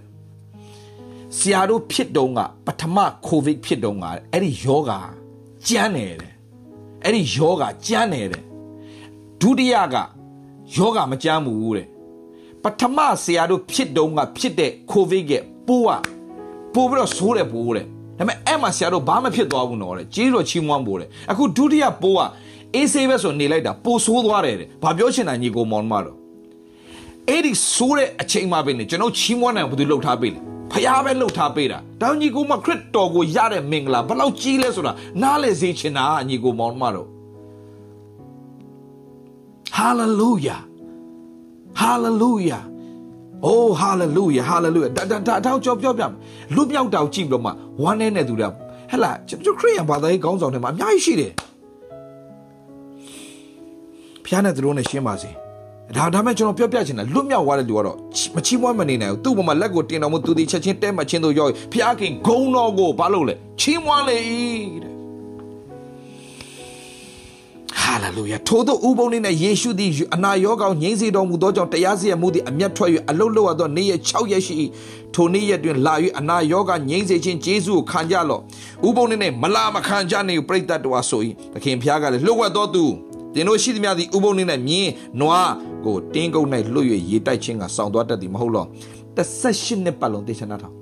ဆရာတို့ဖြစ်တုံးကပထမကိုဗစ်ဖြစ်တုံးကအဲ့ဒီယောဂါ ကြမ်းနေတယ်အဲ့ဒီယောဂါကြမ်းနေတယ်ဒုတိယကယောဂါမကြမ်းဘူးတဲ့ပထမဆရာတို့ဖြစ်တုံးကဖြစ်တဲ့ကိုဗစ်ရဲ့ပိုးကပိုးပြီးတော့ဆိုးတယ်ပိုးတဲ့ဒါပေမဲ့အဲ့မှာဆရာတို့ဘာမှဖြစ်သွားဘူးနော်တဲ့ကြီးတော့ချီးမွမ်းပိုးတယ်အခုဒုတိယပိုးကအေးဆေးပဲဆိုနေလိုက်တာပိုဆိုးသွားတယ်တဲ့ဘာပြောချင်တာညီကိုမောင်မတော်အဲ့ဒီဆိုးတဲ့အချိန်မှပဲနေကျွန်တော်ချီးမွမ်းနိုင်ဘူးသူလှုပ်ထားပေးလေ ဖျားပဲလှုပ်ထားပေးတာတောင်ညီကိုမခရစ်တော်ကိုရတဲ့မင်္ဂလာဘလောက်ကြီးလဲဆိုတာနားလေစေချင်တာညီကိုမောင်မတော်ဟာလေလုယာဟာလေလုယာအိုးဟာလေလုယာဟာလေလုယာဒါဒါဒါတော့ကြောပြောပြလူမြောက်တောင်ကြည့်ပြီးတော့မှဝမ်းနေတဲ့သူတွေဟဲ့လားကျွန်တော်ခရစ်ယာန်ဘာသာရေးခေါင်းဆောင်တွေမှာအများကြီးရှိတယ်ဖျားနဲ့သူတို့နဲ့ရှင်းပါစေ ဒါဒါမဲ့ကျွန်တော်ပြောပြချင်တာလွတ်မြောက်သွားတဲ့လူကတော့မချီးမွမ်းမနေနိုင်ဘူးသူ့ဘုံမှာလက်ကိုတင်တော်မူသူဒီချက်ချင်းတဲမှချင်းတို့ရောက်ဖျားခင်ဂုံတော်ကိုဘာလို့လဲချီးမွမ်းလေတဲ့ဟာလေလုယာထို့သောဥပုံနဲ့ယေရှုသည်အနာရောဂါငြိမ်းစေတော်မူသောကြောင့်တရားစီရင်မှုသည်အမျက်ထွက်၍အလုတ်လောက်သောနေ့ရက်6ရက်ရှိထိုနေ့ရက်တွင်လာ၍အနာရောဂါငြိမ်းစေခြင်းဂျေဇုကိုခံကြလော့ဥပုံနဲ့မလာမခံကြနေပြိတ္တတော်ဆို၏သခင်ဖျားကလည်းလှုပ်ဝက်တော်သူသင်တို့ရှိသမျှသည်ဥပုံနှင့်မြင်းနွား ကိုတင်းကုန်း၌လွတ်၍ရေတိုက်ခြင်းကစောင့်သွားတတ်သည်မဟုတ်လော18နှစ်ပတ်လုံးတေချနာထောင်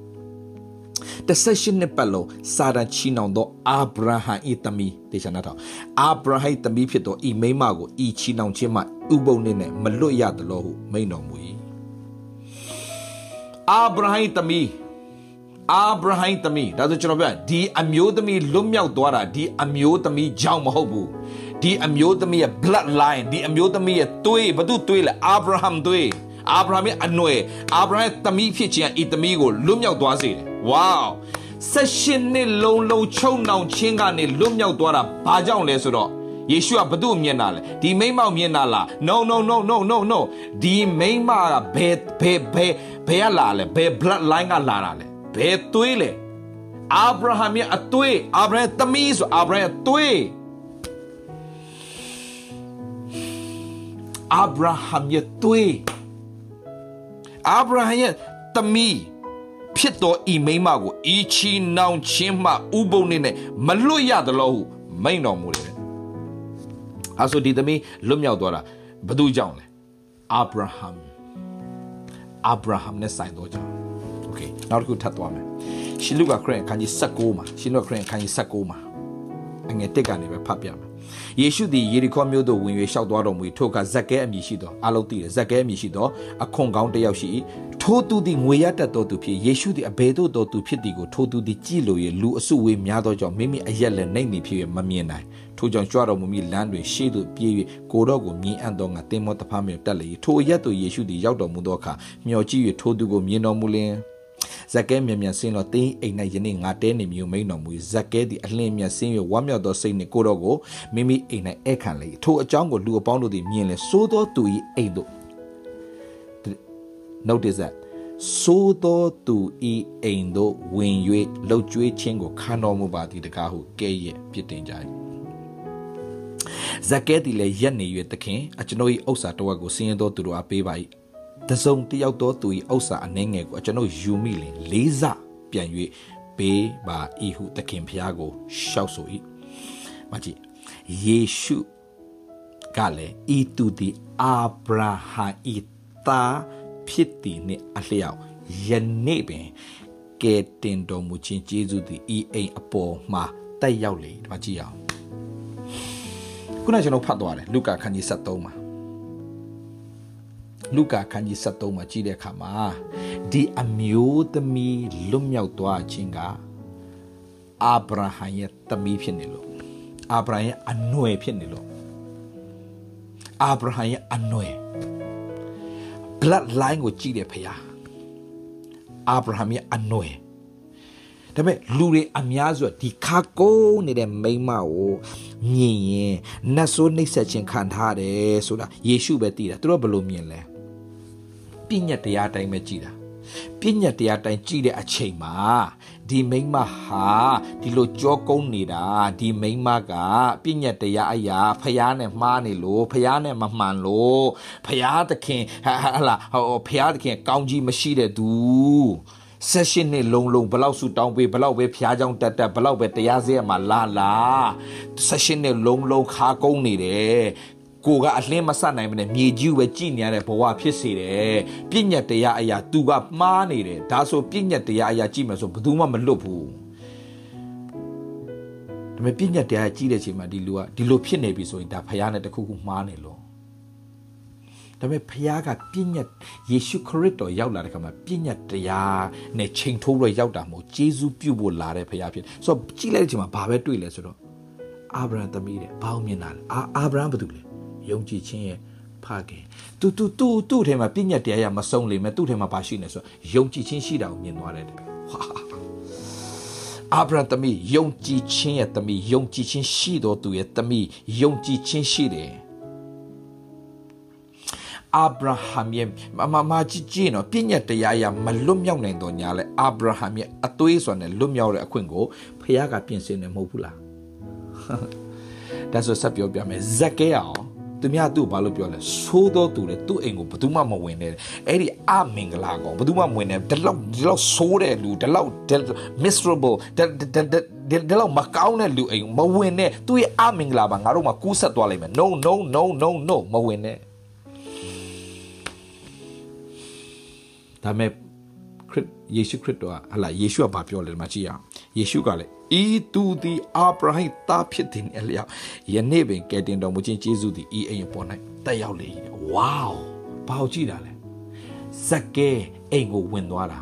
18နှစ်ပတ်လုံးစာဒန်ချီနှောင်သောအာဗြဟံ၏သမီးတေချနာထောင်အာဗြဟံ၏သမီးဖြစ်သောဤမိမကိုဤချီနှောင်ခြင်းမှဥပုံနှင့်မလွတ်ရသလိုဟုမိန်တော်မူ၏အာဗြဟံသမီးအာဗြဟံသမီးဒါဆိုကျွန်တော်ပြောဒီအမျိုးသမီးလွတ်မြောက်သွားတာဒီအမျိုးသမီးကြောင့်မဟုတ်ဘူး ဒီအမျိုးသမီးရဲ့ blood line ဒီအမျိုးသမီးရဲ့သွေးဘာလို့သွေးလဲအာဗြဟံသွေးအာဗြဟံရဲ့အနွယ်အာဗြဟံရဲ့သမီးဖြစ်ခြင်းဤသမီးကိုလွတ်မြောက်သွားစေတယ်ဝေါဆက်ရှင်နှစ်လုံးလုံးချုံနှောင်ချင်းကနေလွတ်မြောက်သွားတာဘာကြောင့်လဲဆိုတော့ယေရှုကဘသူ့မြင်တာလဲဒီမိမ့်မောက်မြင်တာလား no no no no no no ဒီမိမ့်မကဘယ်ဘယ်ဘယ်ဘယ်ကလာလဲဘယ် blood line ကလာတာလဲဘယ်သွေးလဲအာဗြဟံရဲ့အသွေးအာဗြဟံသမီးဆိုအာဗြဟံရဲ့သွေး အာဗြဟံရဲ့သွေးအာဗြဟံရဲ့သမီးဖြစ်တော်ဤမိမကိုဤချီနောင်ချင်းမှဥပုံနေနဲ့မလွတ်ရသလိုဟုမိန်တော်မူတယ်။အဲဆိုဒီသမီးလွတ်မြောက်သွားတာဘယ်သူကြောင့်လဲ။အာဗြဟံအာဗြဟံနဲ့ဆိုင်တော့ကြောင့်။ Okay နောက်တစ်ခုထပ်သွားမယ်။ရှင်လုကခရစ်အခန်းကြီး16မှာရှင်လုကခရစ်အခန်းကြီး16မှာအငယ်တက်ကနေပဲဖတ်ပြမယ်။ ယေရှုသည်ယေရီခေါမြို့သို့ဝင်၍ရှောက်သွားတော်မူထိုအခါဇက်ကဲအမည်ရှိသောအလုံးသိတယ်ဇက်ကဲအမည်ရှိသောအခွန်ကောင်းတစ်ယောက်ရှိ၏ထိုသူသည်ငွေရတတ်သောသူဖြစ်ယေရှုသည်အဘယ်သို့သောသူဖြစ်သည်ကိုထိုသူသည်ကြည်လို့၍လူအစုဝေးများသောကြောင့်မိမိအရက်လည်းနှိမ့်နေဖြစ်၍မမြင်နိုင်ထိုကြောင့်ကြွတော်မူမီလမ်းတွင်ရှေ့သို့ပြေး၍ကိုတော့ကိုမြင်အံ့သောငါတင်မောတဖားမြေတက်လေထိုအရက်သို့ယေရှုသည်ရောက်တော်မူသောအခါမျှော်ကြည့်၍ထိုသူကိုမြင်တော်မူလျင် ဇက်ကဲမြန်မြန်ဆင်းတော့တင်းအိမ်၌ယနေ့ငါတဲနေမျိုးမိန်တော်မူဇက်ကဲသည်အလင်းမြတ်ဆင်း၍ဝမ်းမြောက်သောစိတ်နှင့်ကိုတော့ကိုမိမိအိမ်၌ဧခံလေထိုအကြောင်းကိုလူအပေါင်းတို့သည်မြင်လေစိုးသောသူ၏အိမ်သို့ notice that စိုးသောသူဤအိမ်သို့ဝင်၍လှုပ်ကြွေးခြင်းကိုခံတော်မူပါသည်တကားဟုကဲ့ရဲ့ပြစ်တင်ကြ၏ဇကဲသည်လည်းရက်နေ၍သခင်အကျွန်ုပ်၏ဥစ္စာတစ်ဝက်ကိုဆင်းရဲသောသူတို့အားပေးပါ၏ တစုံတယောက်သောသူ၏ဥစ္စာအနှဲငယ်ကိုအကျွန်ုပ်ယူမိလင်လေးစပြန်၍ပေးပါ၏ဟုသခင်ဖျားကိုရှောက်ဆို၏မကြည့်ယေရှုကလည်းဤသူသည်အာဗြဟံဤသားဖြစ်သည်နှင့်အလျောက်ယနေ့ပင်ကဲတင်တော်မူခြင်းကျေးဇူးသည်ဤအိမ်အပေါ်မှာတက်ရောက်လေဒီမှာကြည့်အောင်ခုနကကျွန်တော်ဖတ်သွားတယ်လုကာခန်းကြီး73မှာ လုကာခန်းကြီး73မှာကြည့်တဲ့အခါမှာဒီအမျိုးသမီးလွတ်မြောက်သွားခြင်းကအာဗြဟံရဲ့သမီးဖြစ်နေလို့အာဗြဟံရဲ့အနွယ်ဖြစ်နေလို့အာဗြဟံရဲ့အနွယ် blood line ကိုကြည့်တယ်ဖခင်အာဗြဟံရဲ့အနွယ်ဒါပေမဲ့လူတွေအများစုဒီခါကုန်းနေတဲ့မိန်းမကိုမြင်ရင်နတ်ဆိုးနှိပ်စက်ခြင်းခံထားတယ်ဆိုတာယေရှုပဲသိတာသူတို့ဘယ်လိုမြင်လဲ ပြည့်ညတ်တရားတိုင်းပဲကြည်တာပြည့်ညတ်တရားတိုင်းကြည်တဲ့အချိန်မှာဒီမိန်းမဟာဒီလိုကြောကုန်းနေတာဒီမိန်းမကပြည့်ညတ်တရားအရာဖျားနဲ့မှားနေလို့ဖျားနဲ့မမှန်လို့ဖျားသခင်ဟာလာဟိုဖျားသခင်ကောင်းကြီးမရှိတဲ့သူဆက်ရှင်နှစ်လုံးလုံးဘလောက်ဆူတောင်းပေးဘလောက်ပဲဖျားကြောင်တက်တက်ဘလောက်ပဲတရားစရမှာလာလာဆက်ရှင်နှစ်လုံးလုံးခါကုန်းနေတယ် ကိုကအလင်းမဆက်နိုင်မနဲ့မြေကြီးပဲကြည်နေရတဲ့ဘဝဖြစ်စေတယ်ပြည့်ညတ်တရားအရာ तू ကမှားနေတယ်ဒါဆိုပြည့်ညတ်တရားအရာကြည့်မယ်ဆိုဘယ်သူမှမလွတ်ဘူးဒါပေမဲ့ပြည့်ညတ်တရားကြည့်တဲ့အချိန်မှာဒီလူကဒီလိုဖြစ်နေပြီဆိုရင်ဒါဖះနဲ့တခုခုမှားနေလို့ဒါပေမဲ့ဖះကပြည့်ညတ်ယေရှုခရစ်တော်ရောက်လာတဲ့ခါမှာပြည့်ညတ်တရားနဲ့ချိန်ထိုးပြီးရောက်တာမဟုတ်ဂျေဇုပြုဖို့လာတဲ့ဖះဖြစ်ဆိုတော့ကြည့်လိုက်တဲ့အချိန်မှာဘာပဲတွေ့လဲဆိုတော့အာဗြဟံသမီးတဲ့ဘာအောင်မြင်တာလဲအာအာဗြဟံဘာတူလဲ ယုံကြည်ခြင်းရဲ့ဖခင်သူသူသူသူ့ထဲမှာပြည့်ညတ်တရားရမဆုံးလိမ့်မယ်သူ့ထဲမှာဘာရှိနေဆိုယုံကြည်ခြင်းရှိတာကိုမြင်သွားတယ်ဟာအာဗြဟံသမီးယုံကြည်ခြင်းရဲ့သမီးယုံကြည်ခြင်းရှိတော်သူရဲ့သမီးယုံကြည်ခြင်းရှိတယ်အာဗြဟံရဲ့မမမကြည့်ကြည့်နော်ပြည့်ညတ်တရားရမလွတ်မြောက်နိုင်တော့ညာလဲအာဗြဟံရဲ့အသွေးဆိုတဲ့လွတ်မြောက်တဲ့အခွင့်ကိုဖခင်ကပြင်ဆင်နေမဟုတ်ဘူးလားဒါဆိုဆက်ပြောပြမယ်ဇက်ကဲအောင် သူများသူ့ဘာလို့ပြောလဲဆိုးတော့သူလေသူ့အိမ်ကိုဘယ်သူမှမဝင်နဲ့အဲ့ဒီအမင်္ဂလာကောင်ဘယ်သူမှမဝင်နဲ့ဒီလောက်ဒီလောက်ဆိုးတဲ့လူဒီလောက် miserable ဒီလောက်မကောင်းတဲ့လူအိမ်မဝင်နဲ့သူ့ရဲ့အမင်္ဂလာပါငါတို့မှကူးဆက်သွားလိမ့်မယ် no no no no no မဝင်နဲ့ဒါမဲ့ခရစ်ယေရှုခရစ်တော်ကဟလာယေရှုကဘာပြောလဲဒီမှာကြည့်အောင် ယေရှုကလည်းဤသူသည်အာဗြဟိသားဖြစ်သည်အလျောက်ယနေ့ပင်ကယ်တင်တော်မူခြင်းကျေးဇူးသည်ဤအိမ်ပေါ်၌တက်ရောက်လေဝေါဘာကိုကြည့်တာလဲဇက်ကဲအိမ်ကိုဝင်သွားတာ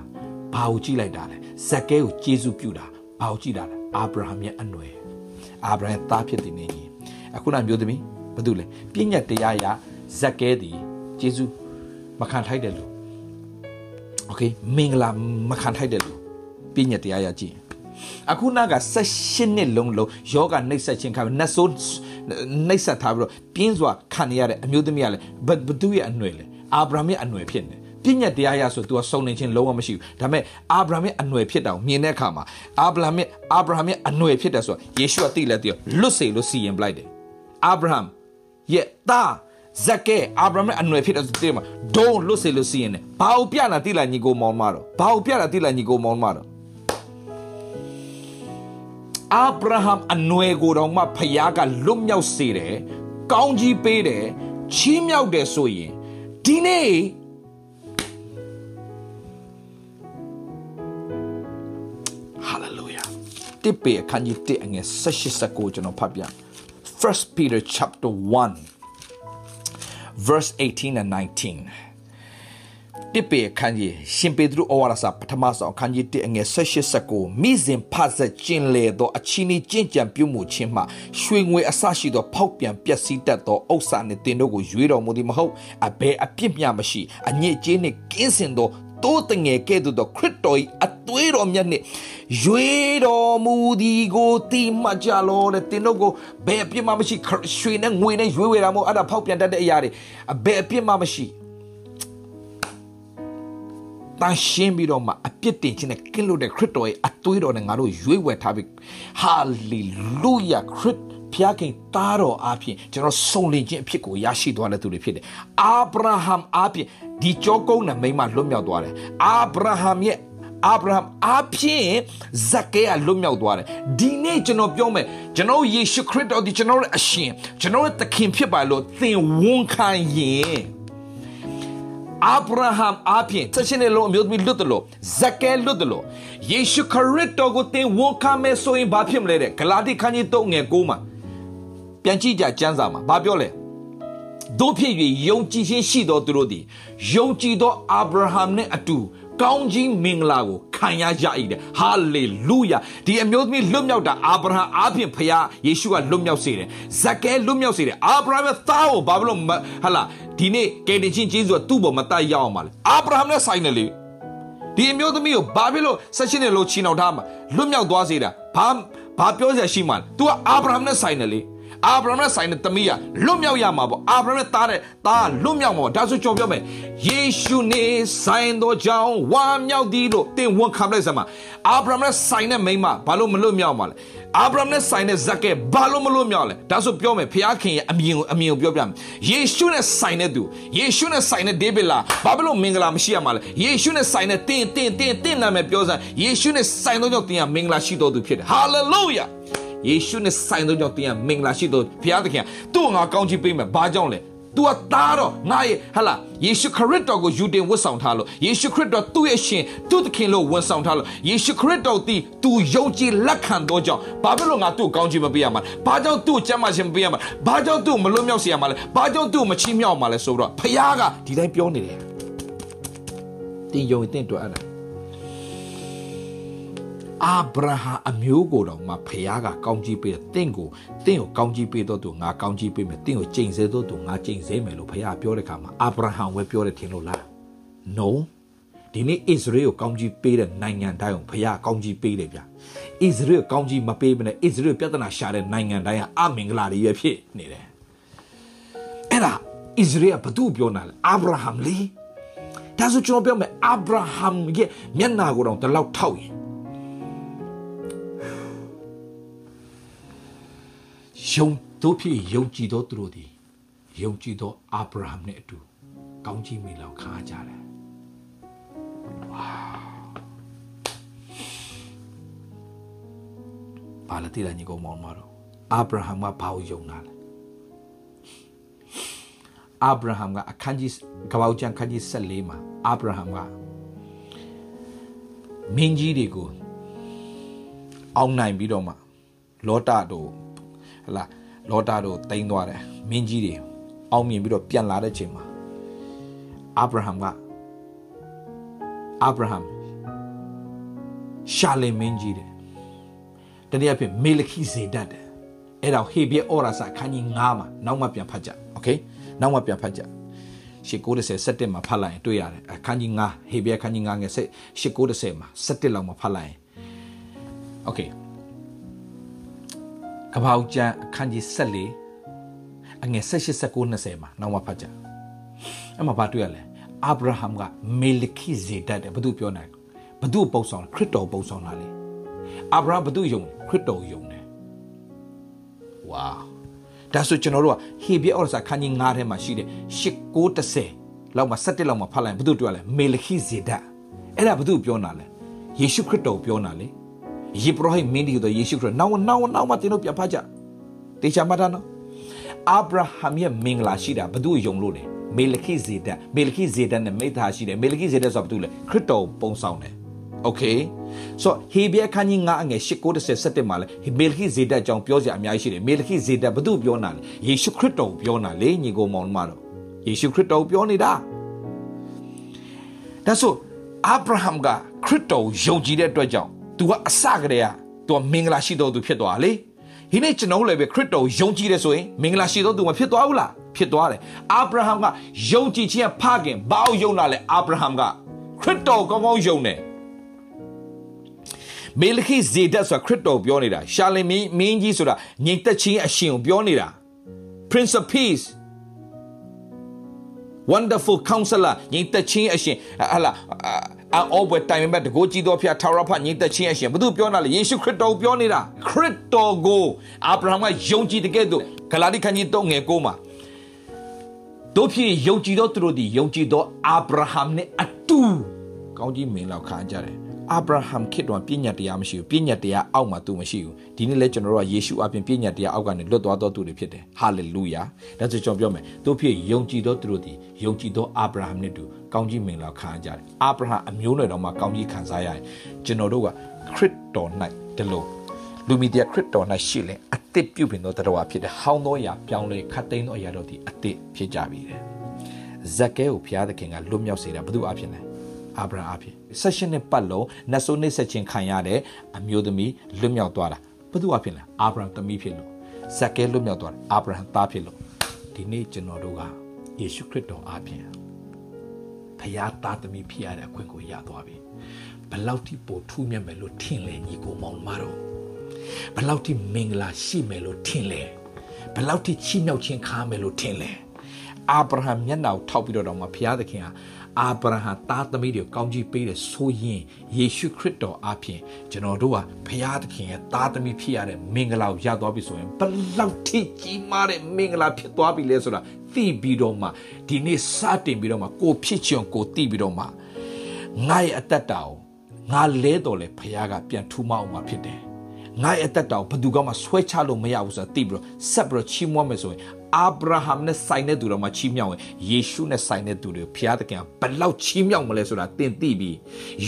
ဘာကိုကြည့်လိုက်တာလဲဇက်ကဲကိုကျေးဇူးပြုတာဘာကိုကြည့်တာလဲအာဗြဟံရဲ့အနွယ်အာဗြဟံသားဖြစ်သည်နေကြီးအခုနမျိုးသမီးဘာတူလဲပြည့်ညတ်တရားရဇက်ကဲသည်ကျေးဇူးမခံထိုက်တယ်လို့โอเคမင်္ဂလာမခံထိုက်တယ်လို့ပြည့်ညတ်တရားရကြည့် အခုနက16နှစ်လုံးလုံးယောဂနှိပ်စက်ခြင်းခံနတ်ဆိုးနှိပ်စက်ထားပြီးတော့ပြင်းစွာခံရတဲ့အမျိုးသမီးကလည်းဘသူရဲ့အနွယ်လဲအာဗြဟံရဲ့အနွယ်ဖြစ်နေပြည့်ညတ်တရားရဆို तू ကစုံနေခြင်းလုံးဝမရှိဘူးဒါပေမဲ့အာဗြဟံရဲ့အနွယ်ဖြစ်တာကိုမြင်တဲ့အခါမှာအာဗြဟံရဲ့အာဗြဟံရဲ့အနွယ်ဖြစ်တယ်ဆိုတော့ယေရှုကသိလဲသိလွတ်စေလို့စီရင်ပလိုက်တယ်အာဗြဟံရဲ့သားဇက်ကဲအာဗြဟံရဲ့အနွယ်ဖြစ်တဲ့ဆိုတဲ့မှာဒုံလွတ်စေလို့စီရင်တယ်ဘာကိုပြလာတိလာညီကိုမောင်မတော့ဘာကိုပြလာတိလာညီကိုမောင်မတော့ အာဗြဟံအနွယ်ကိုတော့မှဖခင်ကလွတ်မြောက်စေတယ်ကောင်းကြီးပေးတယ်ချီးမြှောက်တယ်ဆိုရင်ဒီနေ့ဟာလေလုယာတစ်ပေအခန်းကြီး1အငယ်16 19ကျွန်တော်ဖတ်ပြ1 Peter chapter 1 verse 18 and 19 တိပေခန်းကြီးရှင်ပေတရုဩဝါဒစာပထမဆုံးခန်းကြီး1အငယ်16 19မိစဉ်ဖတ်ဆက်ကျင်လေသောအချင်းကြီးကြင်ကြံပြုမှုခြင်းမှရွှေငွေအစရှိသောဖောက်ပြန်ပျက်စီးတတ်သောဥစ္စာနှင့်တင်တို့ကိုရွေးတော်မူသည်မဟုတ်အဘယ်အပြစ်မျှမရှိအညစ်အကြေးနှင့်ကင်းစင်သောတိုးတငယ်ကဲ့သို့သောခရစ်တော်၏အသွေးတော်မြတ်နှင့်ရွေတော်မူသည်ကိုတိမှတ်ကြလောတဲ့တင်တို့ကိုဘယ်အပြစ်မှမရှိရွှေနဲ့ငွေနဲ့ရွေးဝေတာမဟုတ်အဲ့ဒါဖောက်ပြန်တတ်တဲ့အရာတွေအဘယ်အပြစ်မှမရှိ တန်ရှင်းပြီးတော့မှအပြစ်တင်ခြင်းနဲ့ကင်းလို့တဲ့ခရစ်တော်ရဲ့အသွေးတော်နဲ့ငါတို့ရွေးဝယ်ထားပြီးဟာလေလုယာခရစ်ဖျားခင်သားတော်အဖြစ်ကျွန်တော်စုံလင်ခြင်းအဖြစ်ကိုရရှိသွားတဲ့သူတွေဖြစ်တယ်။အာဗြဟံအဖြစ်ဒီကြောကုန်းနဲ့မိမလွတ်မြောက်သွားတယ်။အာဗြဟံရဲ့အာဗြဟံအဖြစ်ဇက်ကဲကလွတ်မြောက်သွားတယ်ဒီနေ့ကျွန်တော်ပြောမယ်ကျွန်တော်ယေရှုခရစ်တော်ဒီကျွန်တော်ရဲ့အရှင်ကျွန်တော်ရဲ့သခင်ဖြစ်ပါလို့သင်ဝန်ခံရင် အာဗြဟံအပြင်ဆက်ရှင်တဲ့လုံးအမျိုးသမီးလွတ်တယ်လို့ဇက်ကဲလွတ်တယ်လို့ယေရှုခရစ်တော်ကိုသင်ဝန်ခံမယ်ဆိုရင်ဘာဖြစ်မလဲတဲ့ဂလာတိခန်းကြီး3ငယ်9မှာပြန်ကြည့်ကြကျမ်းစာမှာဘာပြောလဲတို့ဖြစ်၍ယုံကြည်ခြင်းရှိသောသူတို့သည်ယုံကြည်သောအာဗြဟံနှင့်အတူကောင်းကြီးမင်္ဂလာကိုခံရကြ၏တဲ့ဟာလေလုယာဒီအမျိုးသမီးလွတ်မြောက်တာအာဗြဟံအားဖြင့်ဖခင်ယေရှုကလွတ်မြောက်စေတယ်ဇက်ကဲလွတ်မြောက်စေတယ်အာဗြဟံရဲ့သားကိုဘာလို့ဟာလာ ဒီနေ့ကယ်တင်ခြင်းကျေးဇူးကသူ့ပေါ်မတတ်ရအောင်ပါလေအာဗြဟံနဲ့ဆိုင်တယ်လေဒီအမျိုးသမီးကိုဘာဖြစ်လို့ဆက်ရှင်တယ်လို့ချီနှောင်ထားမှာလွတ်မြောက်သွားစေတာဘာဘာပြောစရာရှိမှလဲ तू ကအာဗြဟံနဲ့ဆိုင်တယ်လေအာဗြဟံနဲ့ဆိုင်တဲ့သမီးကလွတ်မြောက်ရမှာပေါ့အာဗြဟံနဲ့သားတဲ့သားကလွတ်မြောက်မှာပေါ့ဒါဆိုကြော်ပြောမယ်ယေရှုနေဆိုင်သောကြောင့်ဝမ်းမြောက်သည်လို့တင်ဝန်ခံလိုက်စမ်းအာဗြဟံနဲ့ဆိုင်တဲ့မိန်းမဘာလို့မလွတ်မြောက်မှာလဲ အာဗြဟံနဲ့ဆိုင်တဲ့ဇက်ကဲဘာလို့မလွတ်မြောက်လဲဒါဆိုပြောမယ်ဖခင်ရဲ့အမြင်ကိုအမြင်ကိုပြောပြမယ်ယေရှုနဲ့ဆိုင်တဲ့သူယေရှုနဲ့ဆိုင်တဲ့ဒေးဗစ်လားဘာဖြစ်လို့မင်္ဂလာမရှိရမှာလဲယေရှုနဲ့ဆိုင်တဲ့တင်းတင်းတင်းတင်းနာမည်ပြောစမ်းယေရှုနဲ့ဆိုင်သောကြောင့်တင်ကမင်္ဂလာရှိတော်သူဖြစ်တယ်ဟာလေလုယာယေရှုနဲ့ဆိုင်သောကြောင့်တင်ကမင်္ဂလာရှိတော်ဘုရားသခင်သူ့ကိုငါကောင်းချီးပေးမယ်ဘာကြောင့်လဲ तू ကသားတော့ငါရဲ့ဟလာယေရှုခရစ်တော်ကိုယူတင်ဝတ်ဆောင်ထားလို့ယေရှုခရစ်တော်သူ့ရဲ့ရှင်သူ့သခင်လို့ဝန်ဆောင်ထားလို့ယေရှုခရစ်တော်သည် तू ယုံကြည်လက်ခံသောကြောင့်ဘာဖြစ်လို့ငါသူ့ကိုကောင်းချီးမပေးရမှာဘာကြောင့်သူ့ကိုကျမ်းမာခြင်းမပေးရမှာဘာကြောင့်သူ့ကိုမလွတ်မြောက်စေရမှာလဲဘာကြောင့်သူ့ကိုမချီးမြှောက်မှာလဲဆိုတော့ဖခင်ကဒီတိုင်းပြောနေတယ်တင်ယုံတင်တွေ့အဲ့ဒါ အာဗြဟံအမျိုးကိုတော့မှဖခင်ကကောင်းကြီးပေးတယ်တင့်ကိုတင့်ကိုကောင်းကြီးပေးတော့သူငါကောင်းကြီးပေးမယ်တင့်ကိုကျိန်ဆဲတော့သူငါကျိန်ဆဲမယ်လို့ဖခင်ပြောတဲ့ခါမှာအာဗြဟံဝဲပြောတယ်ထင်လို့လား no ဒီနေ့ဣသရေလကိုကောင်းကြီးပေးတဲ့နိုင်ငံတိုင်းကိုဖခင်ကောင်းကြီးပေးတယ်ဗျဣသရေလကောင်းကြီးမပေးဘဲနဲ့ဣသရေလပြဿနာရှာတဲ့နိုင်ငံတိုင်းကအမင်္ဂလာတွေပဲဖြစ်နေတယ်အဲ့ဒါဣသရေလဘသူပြောနာလဲအာဗြဟံလေဒါဆိုကျွန်တော်ပြောမယ်အာဗြဟံရဲ့မျက်နာကိုတော့တလောက်ထောက်ရင် ယုံတို့ဖြစ်ယုံကြည်သောသူတို့သည်ယုံကြည်သောအာဗြဟံနဲ့အတူကောင်းကြီးမိလောက်ခါကြတယ်ဝါဘာလဲတိရညီကောင်မောင်မတော်အာဗြဟံကဘာကိုယုံတာလဲအာဗြဟံကအခန်းကြီးကပောက်ကျန်ခန်းကြီး14မှာအာဗြဟံကမင်းကြီးတွေကိုအောင်နိုင်ပြီးတော့မှလောတတို့ ဟလာလောတာတို့တိမ့်သွားတယ်မင်းကြီးတွေအောင်မြင်ပြီးတော့ပြန်လာတဲ့ချိန်မှာအာဗြဟံကအာဗြဟံရှာလင်မင်းကြီးတယ်တနည်းအားဖြင့်မေလခိဇေဒတ်တယ်အဲ့ဒါဟေဘရဲဩရာစာခန်းကြီး9မှာနောက်မှပြန်ဖတ်ကြโอเคနောက်မှပြန်ဖတ်ကြရှစ်90 17မှာဖတ်လိုက်ရင်တွေ့ရတယ်အခန်းကြီး9ဟေဘရဲခန်းကြီး9ငယ်ရှစ်90မှာ17လောက်မှာဖတ်လိုက်ရင်โอเค ကပောက်ကျန်အခန်းကြီး14အငယ်16 19 20မှာနောက်မှဖတ်ကြအဲ့မှာဘာတွေ့ရလဲအာဗြဟံကမေလခိဇေဒတ်တဲ့ဘာသူပြောနိုင်ဘာသူပုံဆောင်ခရစ်တော်ပုံဆောင်လာလေအာဗြဟံဘာသူယုံခရစ်တော်ယုံတယ်ဝါဒါဆိုကျွန်တော်တို့ကဟေဘရဲဩရစာခန်းကြီး9ထဲမှာရှိတဲ့1930လောက်မှာ17လောက်မှာဖတ်လိုက်ဘာသူတွေ့ရလဲမေလခိဇေဒတ်အဲ့ဒါဘာသူပြောနာလဲယေရှုခရစ်တော်ပြောနာလေ ယေဘရဟိမင်းဒီတော့ယေရှုခရစ်နောက်နောက်နောက်မှတင်တို့ပြန်ဖတ်ကြတေချာမှတ်တာနော်အာဗြဟံရဲ့မင်္ဂလာရှိတာဘသူယုံလို့လဲမေလခိဇေဒက်မေလခိဇေဒက်နဲ့မိသားရှိတယ်မေလခိဇေဒက်ဆိုတာဘာတူလဲခရစ်တော်ပုံဆောင်တယ် โอเคဆိုဟေဘဲခန်းကြီး9အငယ်8 9 17မှာလဲမေလခိဇေဒတ်အကြောင်းပြောစရာအများကြီးရှိတယ်မေလခိဇေဒတ်ဘု து ပြောနာလဲယေရှုခရစ်တော်ကိုပြောနာလေညီကိုမောင်မတော်ယေရှုခရစ်တော်ကိုပြောနေတာဒါဆိုအာဗြဟံကခရစ်တော်ကိုယုံကြည်တဲ့အတွက်ကြောင့် तू ကအစကတည်းက तू မင်္ဂလာရှိတော်သူဖြစ်သွားလေဒီနေ့ကျွန်တော်လည်းပဲခရစ်တော်ကိုယုံကြည်တယ်ဆိုရင်မင်္ဂလာရှိတော်သူမဖြစ်သွားဘူးလားဖြစ်သွားတယ်အာဗြဟံကယုံကြည်ခြင်းဖခင်ဘာအောင်ယုံလာလဲအာဗြဟံကခရစ်တော်ကောင်းကောင်းယုံတယ်မေလခိဇေဒတ်ဆိုတာခရစ်တော်ပြောနေတာရှာလင်မင်းမင်းကြီးဆိုတာငြိမ်သက်ခြင်းအရှင်ကိုပြောနေတာ Prince of Peace wonderful counselor ညီသက်ချင်းအရှင်ဟလာ အောဘွယ်တိုင်မဲ့တကိုကြည်တော်ဖျားထာဝရဖညီသက်ချင်းအရှင်ဘုသူပြောတာလေယေရှုခရစ်တော်ပြောနေတာခရစ်တော်ကိုအာဗြဟံကယုံကြည်တဲ့ကဲ့သို့ဂလာတိခန်းကြီး3ငယ်9မှာတို့ဖြစ်ယုံကြည်သောသူတို့သည်ယုံကြည်သောအာဗြဟံနှင့်အတူကောင်းကြီးမင်းလောက်ခံကြတယ်အာဗြဟံခေတ်တော်ပြည့်ညတ်တရားမရှိဘူးပြည့်ညတ်တရားအောက်မှာသူမရှိဘူးဒီနေ့လဲကျွန်တော်တို့ကယေရှုအပြင်ပြည့်ညတ်တရားအောက်ကနေလွတ်သွားသောသူတွေဖြစ်တယ်ဟာလေလုယာဒါဆိုကျွန်တော်ပြောမယ်တို့ဖြစ်ယုံကြည်သောသူတို့သည်ယုံကြည်သောအာဗြဟံနဲ့တူ ကောင်းကြီးမင်္ဂလာခံကြတယ်အာဗြဟံအမျိုးနွယ်တော်မှာကောင်းကြီးခံစားရရင်ကျွန်တော်တို့ကခရစ်တော်၌ဒီလိုလူမီဒီယာခရစ်တော်၌ရှိလဲအသစ်ပြုပြင်သောတရားဖြစ်တယ်ဟောင်းသောအရာပြောင်းလဲခတ်သိမ်းသောအရာတို့သည်အသစ်ဖြစ်ကြပြီတဲ့ဇက်ကဲကိုဘုရားသခင်ကလွတ်မြောက်စေတာဘု து အဖြစ်လဲအာဗြဟံအဖြစ်ဆက်ရှင်နဲ့ပတ်လုံးနတ်ဆိုးနှိမ့်ဆက်ခြင်းခံရတဲ့အမျိုးသမီးလွတ်မြောက်သွားတာဘယ်သူအဖြစ်လဲအာဗြဟံသမီးဖြစ်လို့ဇက်ကဲလွတ်မြောက်သွားတယ်အာဗြဟံသားဖြစ်လို့ဒီနေ့ကျွန်တော်တို့ကယေရှုခရစ်တော်အဖြစ် ဖခင်သားသမီးဖြစ်ရတဲ့အခွင့်ကိုရသွားပြီဘလောက်ထိပိုထူးမြတ်မယ်လို့ထင်လဲညီကိုမောင်မတော်ဘလောက်ထိမင်္ဂလာရှိမယ်လို့ထင်လဲဘလောက်ထိချီးမြှောက်ခြင်းခါမယ်လို့ထင်လဲအာဗြဟံမျက်နှာကိုထောက်ပြီးတော့မှဘုရားသခင်ဟာအာဗြဟံသားသမီးတွေကိုကောင်းကြီးပေးတယ်ဆိုရင်ယေရှုခရစ်တော်အပြင်ကျွန်တော်တို့ဟာဘုရားသခင်ရဲ့သားသမီးဖြစ်ရတဲ့မင်္ဂလာကိုရသွားပြီဆိုရင်ဘလောက်ထိကြီးမားတဲ့မင်္ဂလာဖြစ်သွားပြီလဲဆိုတာ သိပြီးတော့မှဒီနေ့စတင်ပြီးတော့မှကိုဖြစ်ချင်ကိုသိပြီးတော့မှငါရဲ့အသက်တာကိုငါလဲတော်လဲဘုရားကပြန်ထူမအောင်မှာဖြစ်တယ်ငါရဲ့အသက်တာကိုဘယ်သူမှဆွဲချလို့မရဘူးဆိုတာသိပြီးတော့ဆက်ပြီးတော့ချီးမွမ်းမယ်ဆိုရင် အာဗြဟံနဲ့ဆိုင်တဲ့သူတော်မှာချီးမြှောက်ရင်ယေရှုနဲ့ဆိုင်တဲ့သူတွေဘုရားသခင်ဘယ်လောက်ချီးမြှောက်မလဲဆိုတာသင်သိပြီ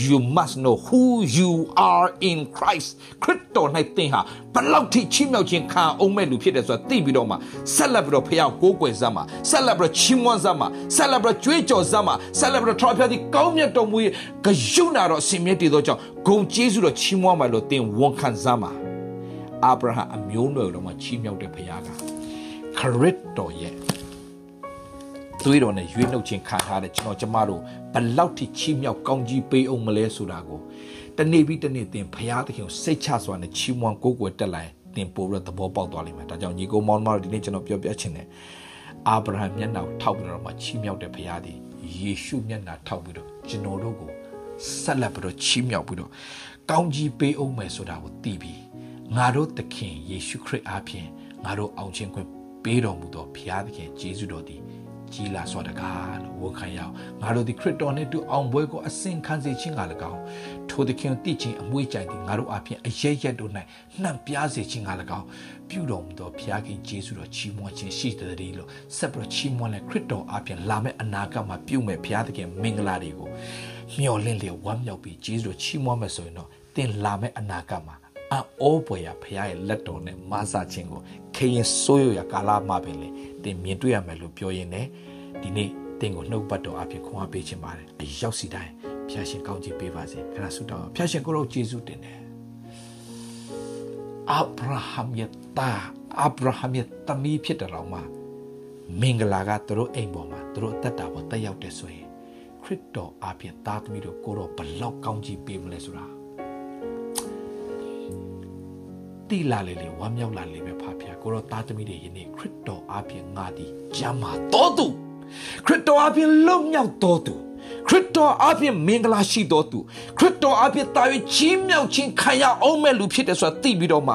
you must know who you are in Christ ခရစ်တော်၌သင်ဟာဘယ်လောက်ထိချီးမြှောက်ခြင်းခံအောင်မဲ့လူဖြစ်တယ်ဆိုတာသိပြီးတော့မှဆက်လက်ပြီးတော့ဘုရားကိုးကွယ်စမ်းမှာဆက်လက်ပြီးတော့ချီးမွမ်းစမ်းမှာဆက်လက်ပြီးတော့ကြွေးကြော်စမ်းမှာဆက်လက်ပြီးတော့ထောက်ပြသည့်ကောင်းမြတ်တော်မူရဲ့ဂယုဏတော်အစဉ်မြဲတည်သောကြောင့်ဂုံကျေးဇူးတော်ချီးမွမ်းမှာလို့သင်ဝန်ခံစမ်းမှာအာဗြဟံအမျိုးနွယ်တော်မှာချီးမြှောက်တဲ့ဘုရားက ခရစ်တော်ရဲ့သွေးတော်နဲ့ရွေးနှုတ်ခြင်းခံထားတဲ့ကျွန်တော်ကျမတို့ဘလောက်ထိချီးမြှောက်ကောင်းကြီးပေးအောင်မလဲဆိုတာကိုတနေ့ပြီးတနေ့သင်ဘုရားသခင်ကိုစိတ်ချစွာနဲ့ချီးမွမ်းကိုးကွယ်တက်လာရင်သင်ပို့ပြီးသဘောပေါက်သွားလိမ့်မယ်ဒါကြောင့်ညီကိုမောင်မတို့ဒီနေ့ကျွန်တော်ပြောပြချင်တယ်အာဗြဟံမျက်နှာကိုထောက်ပြီးတော့မှချီးမြှောက်တဲ့ဘုရားသည်ယေရှုမျက်နှာထောက်ပြီးတော့ကျွန်တော်တို့ကိုဆက်လက်ပြီးတော့ချီးမြှောက်ပြီးတော့ကောင်းကြီးပေးအောင်မယ်ဆိုတာကိုသိပြီးငါတို့သခင်ယေရှုခရစ်အားဖြင့်ငါတို့အောင်ခြင်းခွင့် ပေးတော်မူသောဘုရားသခင်ယေရှုတော်သည်ကြီးလာစွာတကားလို့ဝန်ခံရအောင်ငါတို့ဒီခရစ်တော်နှင့်တူအောင်ပွဲကိုအစဉ်ခံစေခြင်းက၎င်းထိုသခင်တည်ခြင်းအမွေးကြိုင်သည်ငါတို့အပြင်အရရက်တို့၌နှံ့ပြားစေခြင်းက၎င်းပြုတော်မူသောဘုရားခင်ယေရှုတော်ချီးမွမ်းခြင်းရှိတဲ့လို့ဆက်ပြီးချီးမွမ်းလဲခရစ်တော်အပြင်လာမယ့်အနာဂတ်မှာပြုမဲ့ဘုရားသခင်မင်္ဂလာတွေကိုမျှော်လင့်လျက်ဝမ်းမြောက်ပြီးယေရှုတော်ချီးမွမ်းမယ်ဆိုရင်တော့သင်လာမယ့်အနာဂတ်မှာ အောပွေရဖရားရဲ့လက်တော်နဲ့မဆာခြင်းကိုခေရင်ဆိုးရရကာလမှာပင်လေတင်မြင်တွေ့ရမယ်လို့ပြောရင်းနဲ့ဒီနေ့တင်ကိုနှုတ်ပတ်တော်အဖြစ်ခွန်အားပေးခြင်းပါတယ်အရောက်စီတိုင်းဖျာရှင်ကောင်းချီးပေးပါစေခရဆုတောင်းဖျာရှင်ကိုရောယေရှုတင်တယ်အာဗြဟံရဲ့တာအာဗြဟံရဲ့တမီးဖြစ်တဲ့တော်မှာမင်္ဂလာကသူတို့အိမ်ပေါ်မှာသူတို့အသက်တာပေါ်တက်ရောက်တယ်ဆိုရင်ခရစ်တော်အပြင်သားသမီးတို့ကိုတော့ဘလောက်ကောင်းချီးပေးမလဲဆိုတာ တိလာလေလေဝမ်းမြောက်လာလေပဲဖာဖျာကိုတော့သားသမီးတွေယနေ့ခရစ်တော်အပြင်ငါသည်ဂျမ်းမာတော်သူခရစ်တော်အပြင်လုံမြောက်တော်သူခရစ်တော်အပြင်မင်္ဂလာရှိတော်သူခရစ်တော်အပြင်တာ၍ချီးမြှောက်ခြင်းခံရအောင်မဲ့လူဖြစ်တယ်ဆိုတာသိပြီးတော့မှ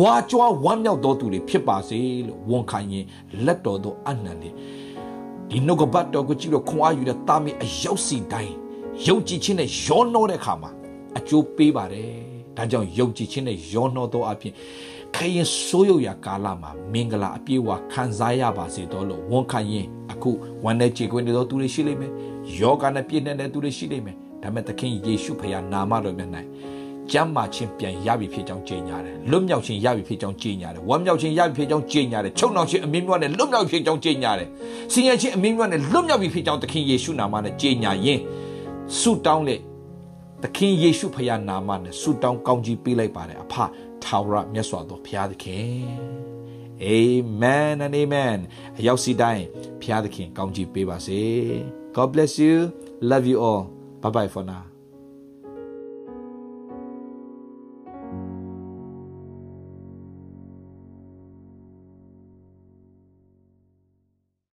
ဝါကြွားဝမ်းမြောက်တော်သူတွေဖြစ်ပါစေလို့ဝန်ခံရင်လက်တော်သောအနံလေးဒီနှုတ်ကပတ်တော်ကိုကြည့်လို့ခွန်အားယူတဲ့တာမီအရောက်စီတိုင်းယုံကြည်ခြင်းနဲ့ရောနှောတဲ့အခါမှာအကျိုးပေးပါတယ် ဒါကြောင့်ယုံကြည်ခြင်းနဲ့ယောနှောသောအဖြစ်ခရင်ဆိုးရုပ်ရာကာလမှာမင်္ဂလာအပြည့်အဝခံစားရပါစေတော့လို့ဝန်ခံရင်အခုဝန်နဲ့ကြေကွင်းနေသောသူတွေရှိလိမ့်မယ်ယောဂနဲ့ပြည့်နေတဲ့သူတွေရှိလိမ့်မယ်ဒါပေမဲ့သခင်ယေရှုဖခင်နာမတော်မြတ်၌ကျမ်းမာခြင်းပြန်ရပြီဖြစ်ကြောင်းကြေညာတယ်လွတ်မြောက်ခြင်းရပြီဖြစ်ကြောင်းကြေညာတယ်ဝမ်းမြောက်ခြင်းရပြီဖြစ်ကြောင်းကြေညာတယ်ချုပ်နှောင်ခြင်းအမင်းမြတ်နဲ့လွတ်မြောက်ဖြစ်ကြောင်းကြေညာတယ်ဆင်းရဲခြင်းအမင်းမြတ်နဲ့လွတ်မြောက်ပြီဖြစ်ကြောင်းသခင်ယေရှုနာမနဲ့ကြေညာရင်ဆုတောင်းလေ သခင်ယေရှုဖခင်နာမနဲ့ဆုတောင်းကောင်းကြီးပေးလိုက်ပါတယ်အဖထာဝရမြတ်စွာသောဘုရားသခင် Amen and amen အရောက်စီတိုင်းဘုရားသခင်ကောင်းချီးပေးပါစေ God bless you love you all bye bye for now